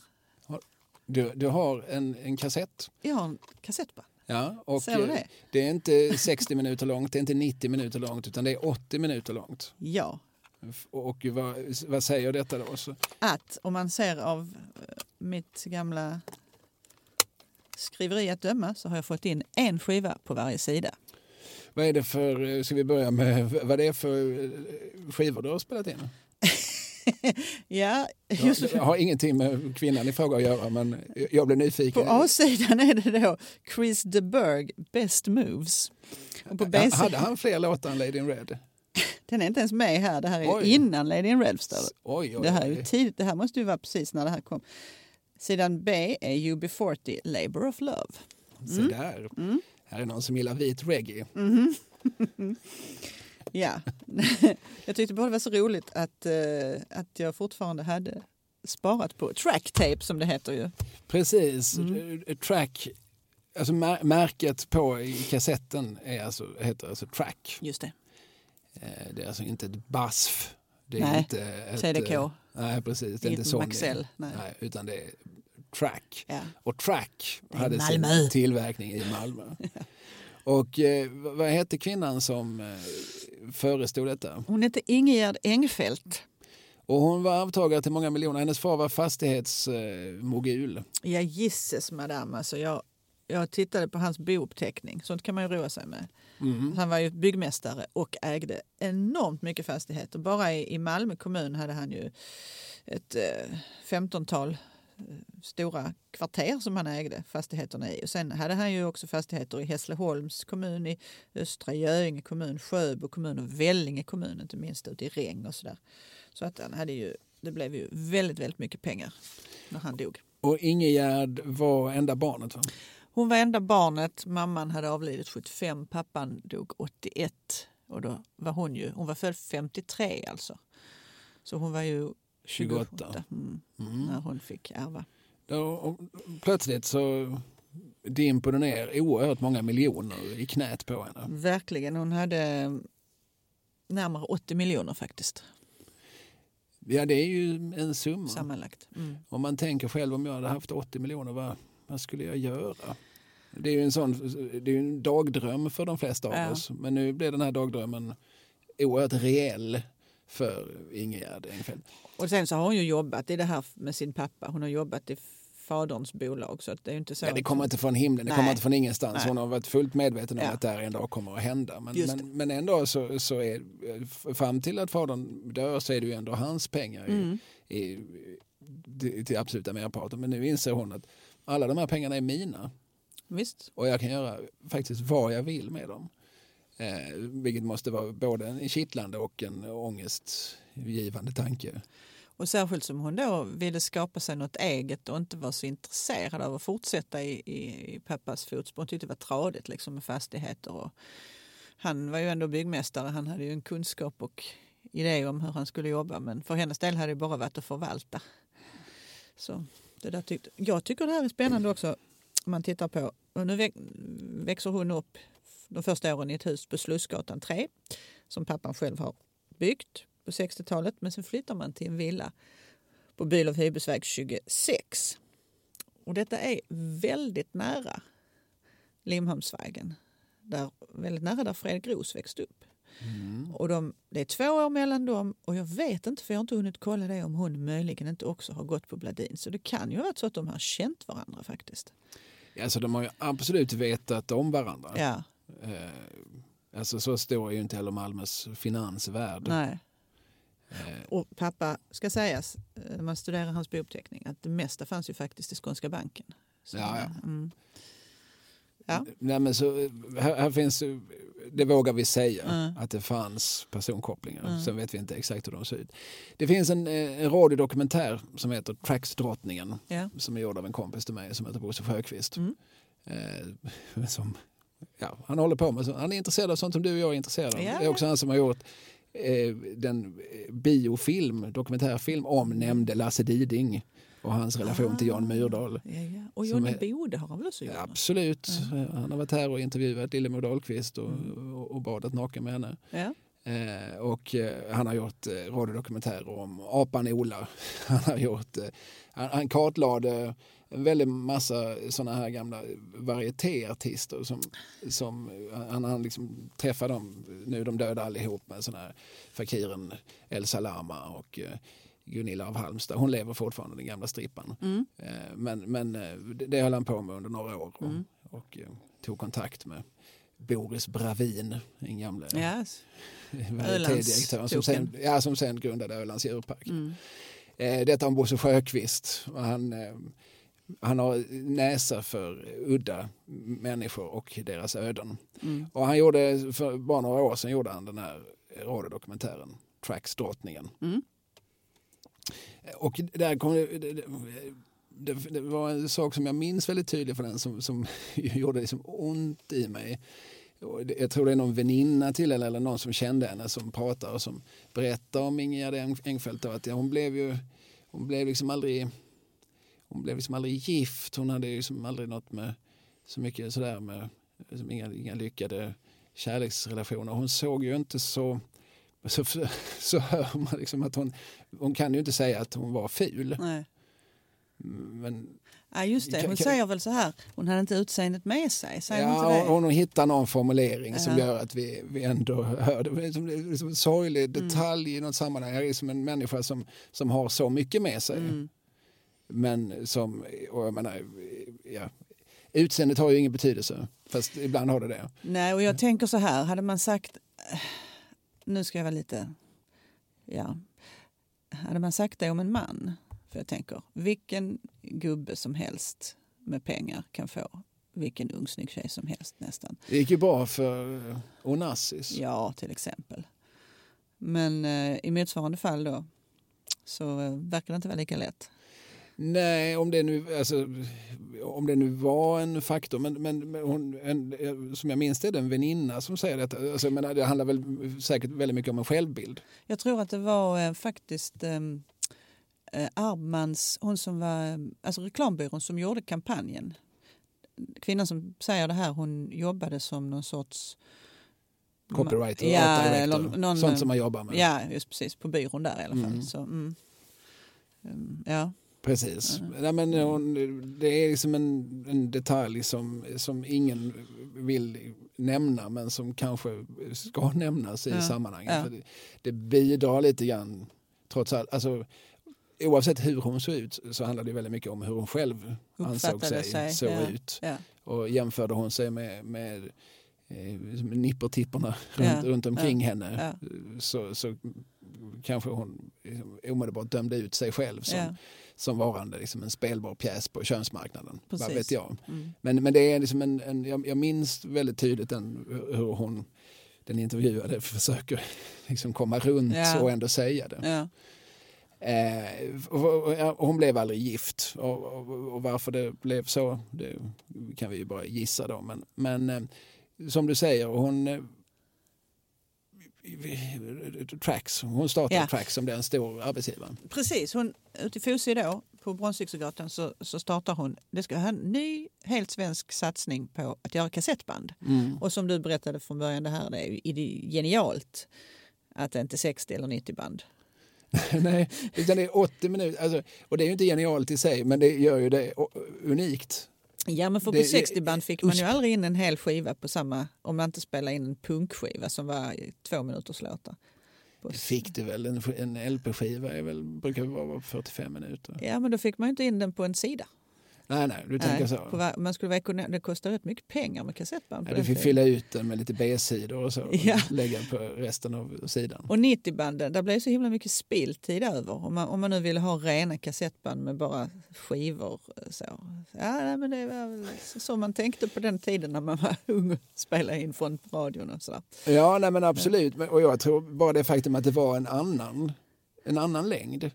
Du, du har en, en kassett. Jag har en kassettband. Ja, och Ser du eh, det? det är inte 60 minuter långt, det är inte 90 minuter långt, utan det är 80 minuter långt. Ja. Och vad, vad säger detta då? Så, Att om man ser av eh, mitt gamla skriveri att döma så har jag fått in en skiva på varje sida. vad är det för, eh, ska vi börja med vad det är för eh, skivor du har spelat in? Ja, just det har ingenting med kvinnan i fråga att göra, men jag blev nyfiken. på A-sidan är det då Chris de Burgh Best Moves. Och på B-sidan, Hade han fler låtar än Lady in Red? den är inte ens med här, det här är Oj. innan Lady in Red det. Oj, oj, Det här är oj. tidigt, det här måste ju vara precis när det här kom. Sidan B är UB40 Labour of Love. Se där. Mm. Här är någon som gillar vit reggae. Ja, jag tyckte bara det var så roligt att, eh, att jag fortfarande hade sparat på track tape som det heter ju. Precis. Mm. Eh, Track alltså mär, märket på kassetten är alltså, heter alltså Track. Just det. Eh, det är alltså inte ett BASF. Det är Nej, inte ett, CDK. eh, Nej, precis. Det är inte Sony. Maxell, nej. Nej, utan det är Track. Ja. Och Track hade Malmö. sin tillverkning i Malmö. Och eh, vad hette kvinnan som eh, förestod detta? Hon hette Ingegerd Engfeldt. Och hon var arvtagare till många miljoner. Hennes far var fastighetsmogul. Eh, Ja, gisses madame. Alltså jag, jag tittade på hans bouppteckning. Sånt kan man ju roa sig med. mm. Han var ju byggmästare och ägde enormt mycket fastigheter. Bara i, i Malmö kommun hade han ju ett eh, 15-tal stora kvarter som han ägde fastigheterna i. Och sen hade han ju också fastigheter i Hässleholms kommun, i Östra Göinge kommun, Sjöbo kommun och Vellinge kommun, inte minst ute i Regn och sådär. Så att han hade ju, det blev ju väldigt, väldigt mycket pengar när han dog. Och Ingegärd var enda barnet. Va? Hon var enda barnet. Mamman hade avlidit 75, pappan dog 81. Och då var hon ju, hon var född 53 alltså. Så hon var ju 28, 28. mm, Mm. när hon fick ärva. Då, plötsligt så dimper det ner oerhört många miljoner i knät på henne. Verkligen, hon hade närmare 80 miljoner faktiskt Ja, det är ju en summa. sammanlagt. Mm. Om man tänker själv om jag hade haft 80 miljoner, vad, vad skulle jag göra? Det är ju en, sån, det är en dagdröm för de flesta av Ja. oss. Men nu blir den här dagdrömmen oerhört reell för Ingegärd Engfeldt. Och sen så har hon ju jobbat i det här med sin pappa. Hon har jobbat i faderns bolag. Så det är inte så. Ja, det kommer inte från himlen, det Nej. kommer inte från ingenstans. Nej. Hon har varit fullt medveten om Ja. att det här en dag kommer att hända. Men, men, men ändå så, så är fram till att fadern dör så är det ju ändå hans pengar i, Mm. i, till, till absoluta merparten. Men nu inser hon att alla de här pengarna är mina. Visst. och jag kan göra faktiskt vad jag vill med dem. Eh, vilket måste vara både en kittlande och en ångestgivande tanke. Och särskilt som hon då ville skapa sig något eget och inte var så intresserad av att fortsätta i, i, i pappas fotspår. Hon tyckte det var tradigt liksom med fastigheter. Och han var ju ändå byggmästare. Han hade ju en kunskap och idé om hur han skulle jobba. Men för hennes del hade det bara varit att förvalta. Så det där tyckte, jag tycker det här är spännande också. Om man tittar på, och nu växer hon upp de första åren i ett hus på Slussgatan 3 som pappan själv har byggt på 60-talet. Men sen flyttar man till en villa på Bylov Hybesväg 26. Och detta är väldigt nära Limhamnsvägen. Där, väldigt nära där Fredrik Roos växte upp. Och de, det är två år mellan dem och jag vet inte, för jag har inte hunnit kolla det, om hon möjligen inte också har gått på Bladin. Så det kan ju varit så att de har känt varandra faktiskt. Alltså de har ju absolut vetat om varandra. Ja, Eh, alltså så stor är ju inte heller Malmös finansvärld. nej. Eh, Och pappa, ska sägas, eh, när man studerar hans bouppteckning, att det mesta fanns ju faktiskt i Skånska banken. Så, Ja, ja. Mm. Ja. Nej, men så, här, här finns, det vågar vi säga, Mm. att det fanns personkopplingar. Mm. Sen vet vi inte exakt hur de ser ut. Det finns en, eh, en radiodokumentär som heter Tracksdrottningen Ja. som är gjord av en kompis till mig som heter Bosse Sjöqvist. Mm. Eh, som, ja, han håller på med han är intresserad av sånt som du och jag är intresserade av. Ja, det är också han som har gjort eh, den eh, biofilm, dokumentärfilm om nämnde Lasse Diding och hans relation till Jan Myrdal. Ja, ja. Och Johnny Bode har han väl också gjort? Absolut. Eh, Han har varit här och intervjuat Lillemor Dahlqvist och, och, och badat naken med henne. Ja. Eh, och eh, han har gjort eh, radiodokumentärer om apan Ola. Han har gjort, eh, han, han kartlade en väldig massa sådana här gamla varietéartister som, som han, han liksom träffade dem, nu de döda allihop med sådana här Fakiren El Salama och eh, Gunilla av Halmstad. Hon lever fortfarande, den gamla strippan. Mm. Eh, Men, men eh, det, höll han på med under några år och, Mm. och tog kontakt med Boris Bravin, den gamla Ja. varietédirektören som sen, ja, som sen grundade Ölands djurpark. Mm. Detta om Bosse Sjöqvist. Och Han, han har näsa för udda människor och deras öden. Mm. Och han gjorde, för bara några år sedan gjorde han den här radiodokumentären Tracks drottningen. Mm. Och där kom det, det, det, det var en sak som jag minns väldigt tydligt för den som, som gjorde liksom ont i mig. Jag tror det är någon väninna till henne eller någon som kände henne som pratar och som berättar om Ingegärd Eng- Engfeldt. Att hon blev ju hon blev liksom aldrig hon blev liksom aldrig gift. Hon hade liksom aldrig något med så mycket sådär med liksom inga, inga lyckade kärleksrelationer. Hon såg ju inte så så, så hör man liksom att hon, hon kan ju inte säga att hon var ful. Nej. Men, Ja, just det. Hon Kan- säger väl så här, hon hade inte utseendet med sig. Säger hon ja, inte det? hon, hon hittar någon formulering som Ja. gör att vi, vi ändå hör det. Det är som- det är som en sorglig Mm. detalj i något sammanhang. Jag är som en människa som, som har så mycket med sig. Mm. Men som, och jag menar, ja, utseendet har ju ingen betydelse. Fast ibland har det det. Nej, och jag tänker så här, hade man sagt... Nu ska jag vara lite... Ja. Hade man sagt det om en man, för jag tänker, vilken gubbe som helst med pengar kan få vilken ung snygg tjej som helst nästan. Det gick ju bra för Onassis. Ja, till exempel. Men eh, i motsvarande fall då så eh, verkar det inte vara lika lätt. Nej, om det nu, alltså, om det nu var en faktor. Men, men, men hon, en, som jag minns det är det en väninna som säger detta. Alltså, jag menar, det handlar väl säkert väldigt mycket om en självbild. Jag tror att det var eh, faktiskt eh, eh, Arbmans, hon som var, eh, alltså reklambyrån som gjorde kampanjen. Kvinnan som säger det här, hon jobbade som någon sorts... Copywriter, ja, art director, eller någon, sånt som man jobbar med. Ja, just precis, på byrån där i alla fall. Mm. Så, mm. Mm, ja. Precis. Nej, men hon, det är liksom en, en detalj som, som ingen vill nämna men som kanske ska nämnas i Ja. sammanhanget. Ja. Det, det bidrar lite grann, trots allt. Alltså, oavsett hur hon såg ut så handlar det väldigt mycket om hur hon själv ansåg sig, sig, såg ja. ut. Och jämförde hon sig med, med eh, liksom nippertipporna runt, runt omkring henne så, så kanske hon liksom omedelbart dömde ut sig själv som, Ja. som varande liksom en spelbar pjäs på könsmarknaden. Vad vet jag. Mm. Men, men det är liksom en, en, jag, jag minns väldigt tydligt den, hur hon, den intervjuade, försöker liksom komma runt Ja. och ändå säga det. Ja. Eh, och, och, och hon blev aldrig gift och, och, och varför det blev så det kan vi ju bara gissa då. Men, men eh, som du säger, hon Trax, hon startade Ja. Trax som den stor arbetsgivaren. Precis, hon, ute i Fosie då, på Bronsviksgatan så, så startar hon, det ska ha en ny helt svensk satsning på att göra kassettband. Och som du berättade från början, det här det är genialt att det inte är 60 eller 90 band. Nej, utan det är 80 minuter. Alltså, och det är ju inte genialt i sig, men det gör ju det unikt. Ja men för på 60 band fick man ju aldrig in en hel skiva på samma, om man inte spelade in en punkskiva som var två minuters låtar. Det fick du väl, en, en LP-skiva är väl, brukar vara 45 minuter. Ja men då fick man ju inte in den på en sida. Nej, nej, du tänker Nej, så. på va- man skulle vara ekonom- det kostar rätt mycket pengar med kassettband. Ja, du fick fylla ut den med lite B-sidor och så. Ja. Och lägga på resten av sidan. Och 90-banden, där blev så himla mycket spilltid över. Om man, om man nu ville ha rena kassettband med bara skivor. Så. Ja, nej, men det var så man tänkte på den tiden när man var ung och spelade in från radion och sådär. Ja, nej, men absolut. Men- Och jag tror bara det faktum att det var en annan, en annan längd.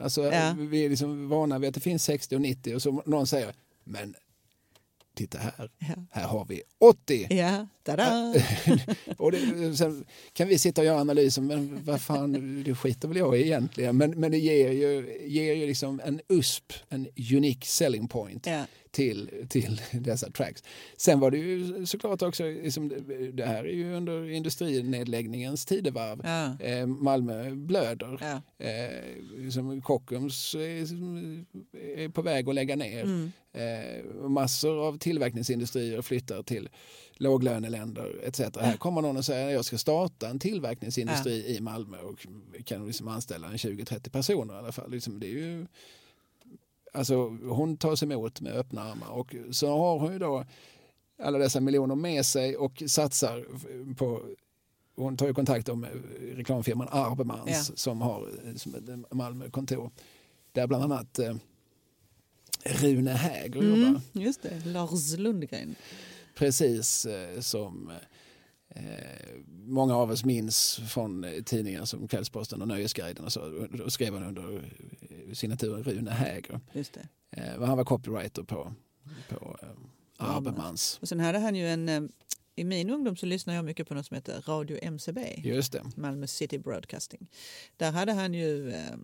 Alltså, Ja. Vi är liksom vana vid att det finns 60 och 90 och så någon säger men titta här, Ja, här har vi 80. ja tada! Och det, sen kan vi sitta och göra analyser, men vad fan, det skiter väl jag i egentligen. Men, men det ger ju, ger ju liksom en USP, en unique selling point Ja, till, till dessa tracks. Sen var det ju såklart också, liksom, det här är ju under industrinedläggningens tidevarv. ja, Eh, Malmö blöder. ja. Eh, som Kockums är, som är på väg att lägga ner. Mm. Eh, massor av tillverkningsindustrier flyttar till låglöneländer etc. Här kommer någon och säger att jag ska starta en tillverkningsindustri i Malmö och kan liksom anställa en 20-30 personer i alla fall. Liksom, det är ju, alltså, hon tas emot med öppna armar och så har hon ju då alla dessa miljoner med sig och satsar på hon tar ju kontakt med reklamfirman Arbemans Ja. som har som Malmökontor där bland annat eh, Rune Häger jobbar. Mm, just det, Lars Lundgren. Precis eh, som eh, många av oss minns från eh, tidningar som Kvällsposten och Nöjesguiden och så. Då skrev han under eh, signaturen Rune Häger. Just det. Eh, han var copywriter på, på eh, Arbemans. Och sen hade han ju en, eh, i min ungdom så lyssnade jag mycket på något som heter Radio MCB. Just det. Malmö City Broadcasting. Där hade han ju eh,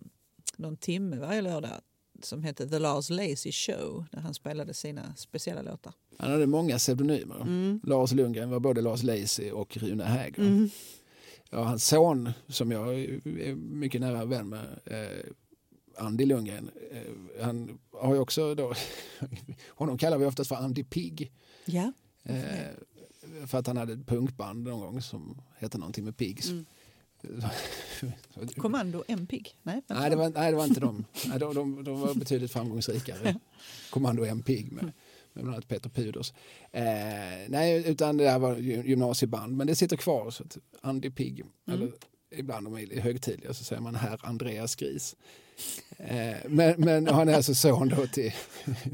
någon timme varje lördag som hette The Lars Lazy Show där han spelade sina speciella låtar. Han hade många pseudonymer. Mm. Lars Lundgren var både Lars Lacy och Rune Häger. Mm. Ja, hans son, som jag är mycket nära vän med, eh, Andy Lundgren, eh, han har ju också då, honom kallar vi oftast för Andy Pigg. Ja. Eh, för att han hade ett punkband någon gång som hette någonting med Pigs. Mm. Kommando M-Pig? Nej. Nej det, var, nej, det var inte de. Nej, de, de, de var betydligt framgångsrikare. Kommando M-Pig med, med bland annat Peter Puders. Eh, nej, utan det här var gy- gymnasieband. Men det sitter kvar. Så att Andy Pigg, Mm. eller ibland om de är högtidliga så säger man herr Andreas Gris. Eh, men, men han är alltså son då till,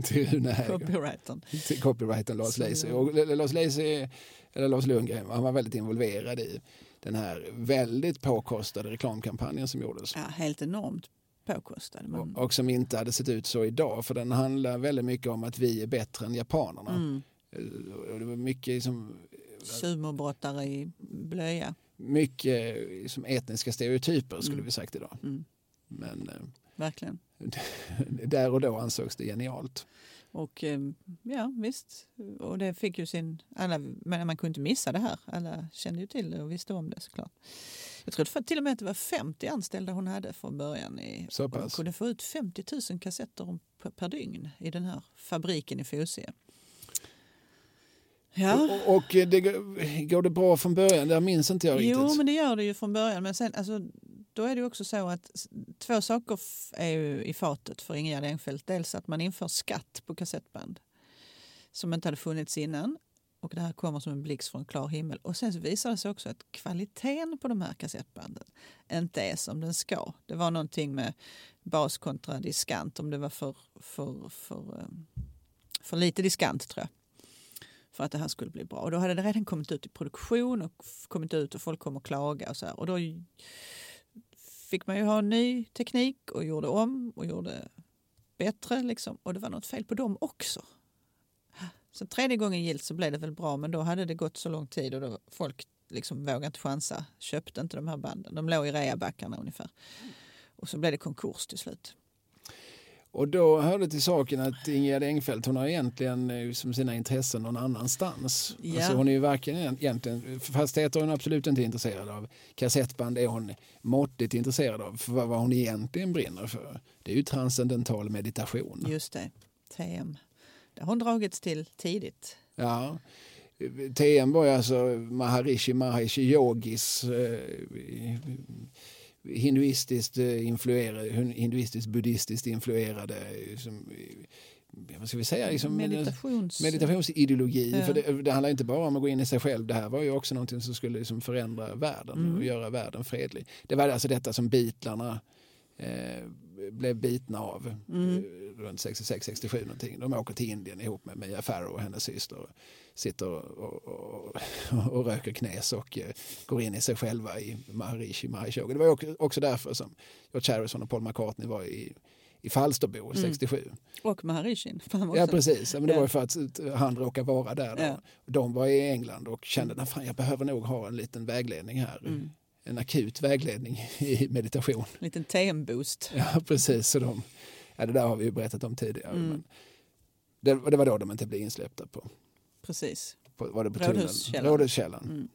till Rune Häger Copyrighten. till copyrighten Lars Lacy. Och Lars Lacy, eller Lars Lundgren, han var väldigt involverad i den här väldigt påkostade reklamkampanjen som gjordes. Ja, helt enormt påkostad. Men, Och, och som inte hade sett ut så idag, för den handlar väldigt mycket om att vi är bättre än japanerna. mm, Eh, det var mycket, som, sumobrottare i blöja. mycket som etniska stereotyper skulle Mm. vi sagt idag. Mm, Men verkligen. eh, där och då ansågs det genialt. Och eh, ja, visst. Och det fick ju sin... Alla, men man kunde inte missa det här. Alla kände ju till det och visste om det såklart. Jag tror till och med att det var 50 anställda hon hade från början. I, Så pass. kunde få ut 50 000 kassetter per, dygn i den här fabriken i Fosie. Ja. Och, och det, går- går det bra från början? Det minns inte jag riktigt. Jo, men det gör det ju från början. Men sen, alltså, då är det också så att två saker är ju i fatet för Ingegerd Engfeldt. Dels att man inför skatt på kassettband som inte hade funnits innan. Och det här kommer som en blixt från klar himmel. Och sen så visar det sig också att kvaliteten på de här kassettbanden inte är som den ska. Det var någonting med bas kontra diskant, om det var för, för, för, ehm, för lite diskant tror jag för att det här skulle bli bra. Och då hade det redan kommit ut i produktion och kommit ut och folk kom och klaga och så här. Och då fick man ju ha ny teknik och gjorde om och gjorde bättre liksom. Och det var något fel på dem också. Så tredje gången gilt så blev det väl bra men då hade det gått så lång tid och då folk liksom vågade inte chansa, köpte inte de här banden. De låg i reabackarna ungefär. Och så blev det konkurs till slut. Och då hörde till saken att Ingegerd Engfeldt hon har egentligen eh, som sina intressen någon annanstans. Ja. Alltså hon är ju varken egentligen, fastigheter är hon absolut inte intresserad av. Kassettband är hon måttligt intresserad av. För vad hon egentligen brinner för det är ju transcendental meditation. Just det, TM. Det har hon dragits till tidigt. Ja. TM var ju alltså Maharishi Mahesh Yogis eh, hinduistiskt eh, influerade, hinduistiskt buddhistiskt influerade eh, som, eh, vad ska vi säga, liksom, Meditations... meditationsideologi. Ja. För det, det handlar inte bara om att gå in i sig själv. Det här var ju också någonting som skulle liksom förändra världen Mm. och göra världen fredlig. Det var alltså detta som Beatlarna eh, blev bitna av Mm. runt 66-67 någonting. De åker till Indien ihop med Mia Farrow och hennes syster. Sitter och, och, och, röker knäs och eh, går in i sig själva i Maharishi Mahesh Yoga. Det var också- därför som George Harrison och Paul McCartney var i, i Falsterbo Mm. 67. Och Maharishin. Ja precis, men det Ja. var ju för att eh, han råkade vara där. Ja. De var i England och kände att jag behöver nog ha en liten vägledning här. Mm. En akut vägledning i meditation. En liten TM-boost. Ja precis, så de, ja, det där har vi ju berättat om tidigare. Mm. Men det, det var då de inte blev insläppta på, Precis. på var det på Rådhuskällaren. Rådhuskällaren. Mm.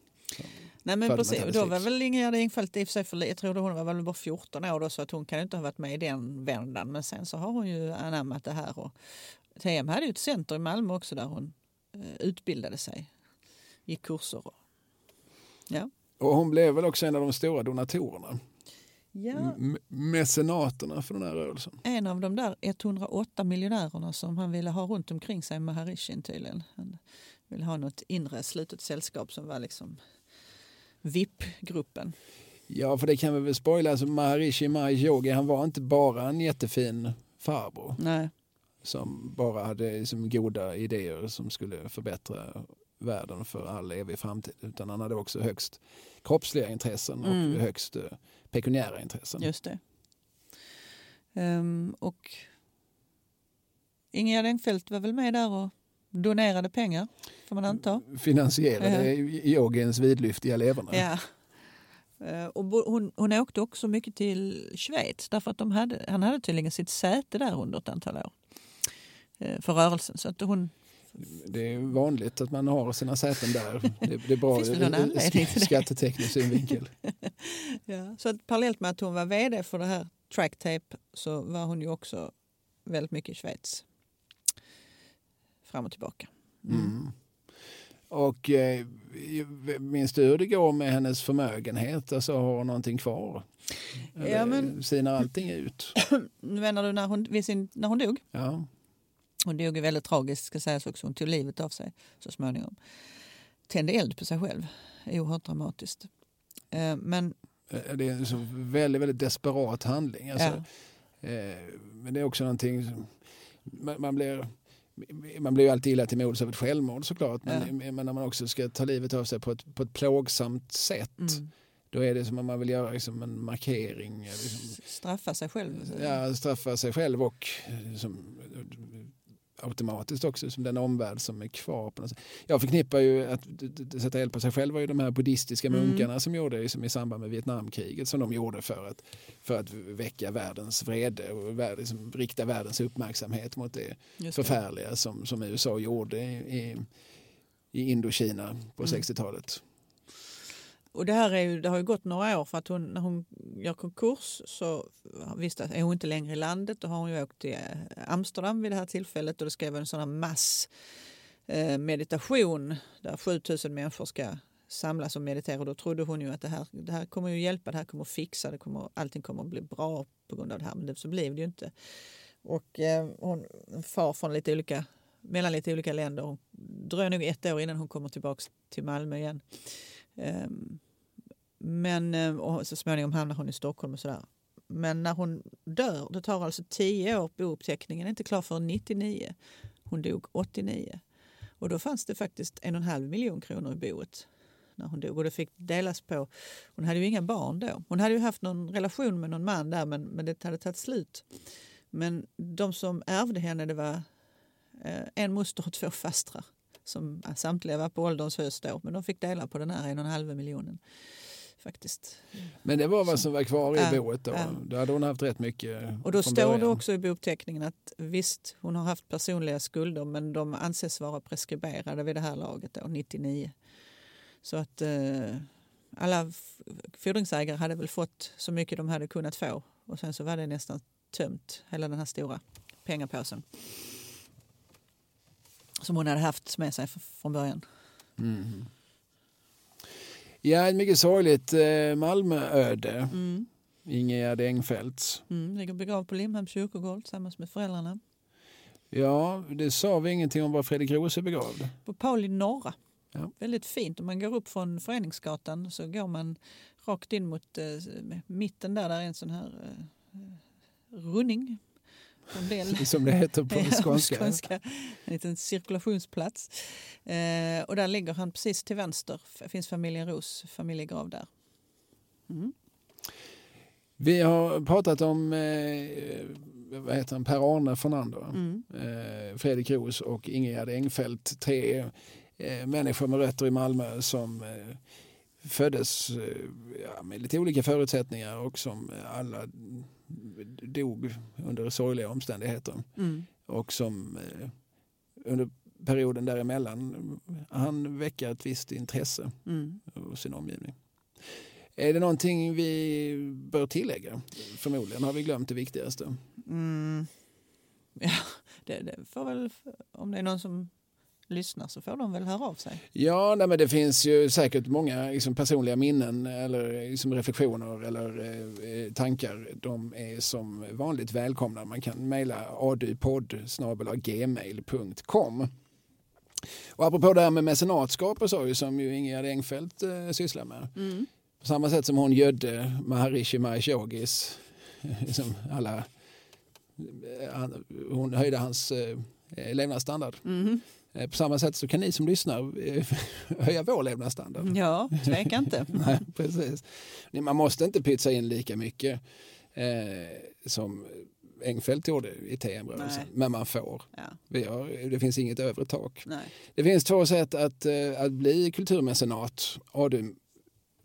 Nej men precis, då var väl Ingegerd Engfeldt i och för sig för jag tror hon var väl bara 14 år då så att hon kan inte ha varit med i den vändan. Men sen så har hon ju anammat det här och TM hade ju ett center i Malmö också där hon eh, utbildade sig. Gick kurser. Och, ja. Och hon blev väl också en av de stora donatorerna. Ja. Mecenaterna för den här rörelsen. En av de där 108 miljonärerna som han ville ha runt omkring sig med Harishin tydligen. Han ville ha något inre slutet sällskap som var liksom VIP-gruppen. Ja, för det kan vi väl spoila. Alltså Maharishi Mahesh Yogi, han var inte bara en jättefin farbror. Nej. som bara hade liksom goda idéer som skulle förbättra världen för all evig framtid. Utan han hade också högst kroppsliga intressen och Mm. högst eh, pekuniära intressen. Just det. Ehm, och Ingegerd Engfeldt var väl med där och donerade pengar, får man anta. Finansierade yogins vidlyftiga leverne. Ja. Eh, och hon, hon åkte också mycket till Schweiz därför att de hade, han hade tydligen sitt säte där under ett antal år eh, för rörelsen. Så att hon, Det är vanligt att man har sina säten där. Det, det är bra Finns det någon ur- ur anledning till det? skatteteknisk synvinkel. ja. så att parallellt med att hon var vd för det här Tracktape så var hon ju också väldigt mycket i Schweiz. Fram och tillbaka. Mm. Och eh, minns du hur det går med hennes förmögenhet? Alltså har hon någonting kvar? Eller Ja, men- Sinar allting ut? Menar du när hon, sin, när hon dog? Ja. Hon dog ju väldigt tragiskt ska sägas också. Hon tog livet av sig så småningom. Tände eld på sig själv. Oerhört dramatiskt. Eh, Men Eh, Det är en så väldigt, väldigt desperat handling. Alltså, Ja. eh, men det är också någonting som, man, man blir man blir ju alltid illa till mods av ett självmord såklart. Men, men när man också ska ta livet av sig på ett, på ett plågsamt sätt. mm, Då är det som att man vill göra liksom en markering. Liksom, straffa sig själv. ja, straffa sig själv och eh, som, automatiskt också som den omvärld som är kvar. På något sätt. Jag förknippar ju att sätta eld på sig själv var ju de här buddhistiska Mm. munkarna som gjorde det som i samband med Vietnamkriget som de gjorde för att, för att väcka världens vrede och värld, liksom, rikta världens uppmärksamhet mot det Just det. förfärliga som, som USA gjorde i, i, i Indokina på Mm. 60-talet. Och det här är ju, det har ju gått några år för att hon, när hon gör konkurs så visst är hon inte längre i landet. Då har hon ju åkt till eh, Amsterdam vid det här tillfället och det ska vara en sån här mass eh, meditation där 7000 människor ska samlas och meditera. Och då trodde hon ju att det här, det här kommer ju hjälpa, det här kommer fixa, det kommer, allting kommer att bli bra på grund av det här. Men det, så blev det ju inte. Och eh, hon far från lite olika, mellan lite olika länder. Hon dröjer nog ett år innan hon kommer tillbaka till Malmö igen. Ehm, men eh, och så småningom hamnar hon i Stockholm och sådär. Men när hon dör, det tar alltså tio år, bouppteckningen är inte klar för 99. Hon dog 89. Och då fanns det faktiskt en och en halv miljon kronor i boet när hon dog. Och det fick delas på, hon hade ju inga barn då. Hon hade ju haft någon relation med någon man där men, men det hade tagit slut. Men de som ärvde henne det var eh, en moster och två fastrar som samtliga var på ålderns höst då. Men de fick dela på den här en och en halv miljonen faktiskt. Men det var vad som var kvar i Ja, boet då. ja. Då hade hon haft rätt mycket Och då står det början. också i bouppteckningen att visst, hon har haft personliga skulder men de anses vara preskriberade vid det här laget då, 99. Så att eh, alla fordringsägare hade väl fått så mycket de hade kunnat få och sen så var det nästan tömt, hela den här stora pengapåsen. Som hon hade haft med sig från början. Mm. Ja, ett mycket sorgligt eh, Malmööde. Mm. Ingegerd Engfeldt. Mm, ligger begravd på Limhamns kyrkogård tillsammans med föräldrarna. Ja, det sa vi ingenting om var Fredrik Rose är begravd. På Pauli norra. Ja. Väldigt fint. Om man går upp från Föreningsgatan så går man rakt in mot eh, mitten där. Där är en sån här eh, running. En del. Som det heter på skånska. skånska. En liten cirkulationsplats. Eh, och där ligger han precis till vänster. Det finns familjen Ros familjegrav där. Mm. Vi har pratat om eh, vad heter han? Per-Arne Fernander, Mm. eh, Fredrik Ros och Ingegerd Engfeldt. Tre eh, människor med rötter i Malmö som eh, föddes eh, ja, med lite olika förutsättningar och som alla dog under sorgliga omständigheter. Mm. och som eh, under perioden däremellan han väcka ett visst intresse Mm. hos sin omgivning. Är det någonting vi bör tillägga? Förmodligen har vi glömt det viktigaste. Mm. Ja, det, det får väl, om det är någon som lyssnar så får de väl höra av sig. Ja, nej, men det finns ju säkert många liksom, personliga minnen eller liksom, reflektioner eller eh, tankar. De är som vanligt välkomna. Man kan mejla adupodd gmail.com. Och apropå det här med mecenatskap och så, som ju Ingegerd Engfeldt eh, sysslar med. Mm. På samma sätt som hon gödde Maharishi Mahesh Yogis, liksom alla, eh, hon höjde hans eh, levnadsstandard. Mhm. Eh, På samma sätt så kan ni som lyssnar eh, höja vår levnadsstandard. Ja, tveka inte. Nej, precis. Man måste inte pytsa in lika mycket eh, som Engfeldt gjorde i TM-rörelsen, men man får. Ja, Vi har, det finns inget övre tak. nej. Det finns två sätt att, eh, att bli kulturmecenat.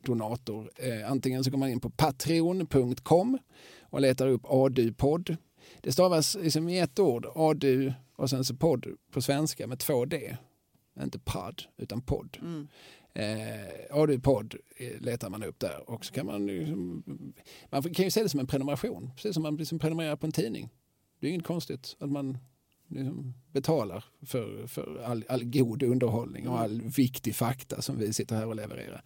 donator. Eh, antingen så går man in på patreon.com och letar upp ADU-podd. Det stavas liksom i ett ord, ADU och sen så podd på svenska med två D. Inte podd, utan podd. Mm. Eh, ADU-podd eh, letar man upp där och så kan man, liksom, man kan ju se det som en prenumeration, precis som man liksom prenumererar på en tidning. Det är inget konstigt att man betalar för, för all, all god underhållning och all viktig fakta som vi sitter här och levererar.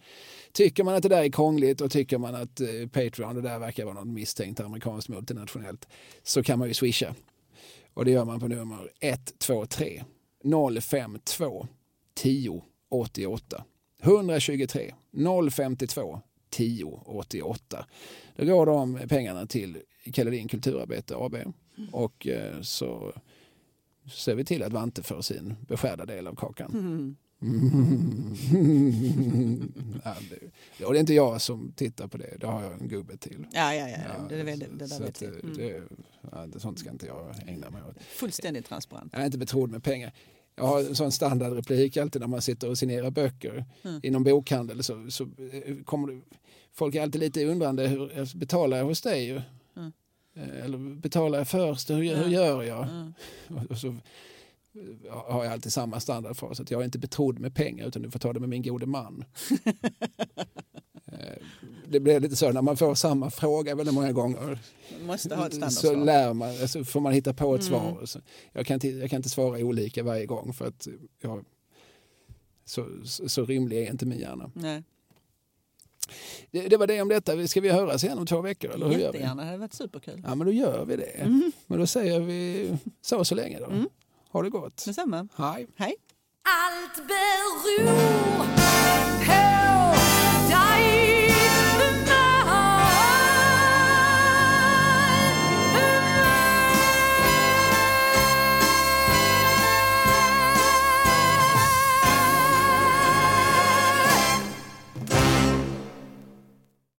Tycker man att det där är krångligt och tycker man att eh, Patreon, det där verkar vara något misstänkt amerikanskt multinationellt, så kan man ju swisha. Och det gör man på nummer 123 052 10 88. 123 052 10 88. Då går de pengarna till Kelledin Kulturarbete AB och eh, så ser vi till att Vante får sin beskärda del av kakan. Mm. ja, det, och det är inte jag som tittar på det, det har jag en gubbe till. Ja, ja, ja. det, det, det, det där så vet att, vi. Mm. det, ja, det, sånt ska inte jag ägna mig åt. Fullständigt transparent. Jag är inte betrodd med pengar. Jag har en sån standardreplik alltid när man sitter och signerar böcker Mm. inom bokhandel. Så, så eh, kommer det, folk är alltid lite undrande, hur, jag betalar jag hos dig? Eh, Eller betalar jag först? Hur, hur gör jag? Och, så har jag alltid samma standardfras att jag är inte betrodd med pengar utan du får ta det med min gode man. Eh, det blir lite så när man får samma fråga väldigt många gånger. Så lär man, alltså får man hitta på ett Mm. svar. Så jag, kan inte, jag kan inte svara olika varje gång för att jag, så, så, så rimlig är inte min hjärna. Nej. Det, det var det om detta. Ska vi höras igen om två veckor? Eller hur gör vi? Jättegärna, det hade varit superkul. Ja, men då gör vi det. Mm. Men då säger vi så så länge då. Mm. Ha det gott. Detsamma. Hej. Hej. Allt beror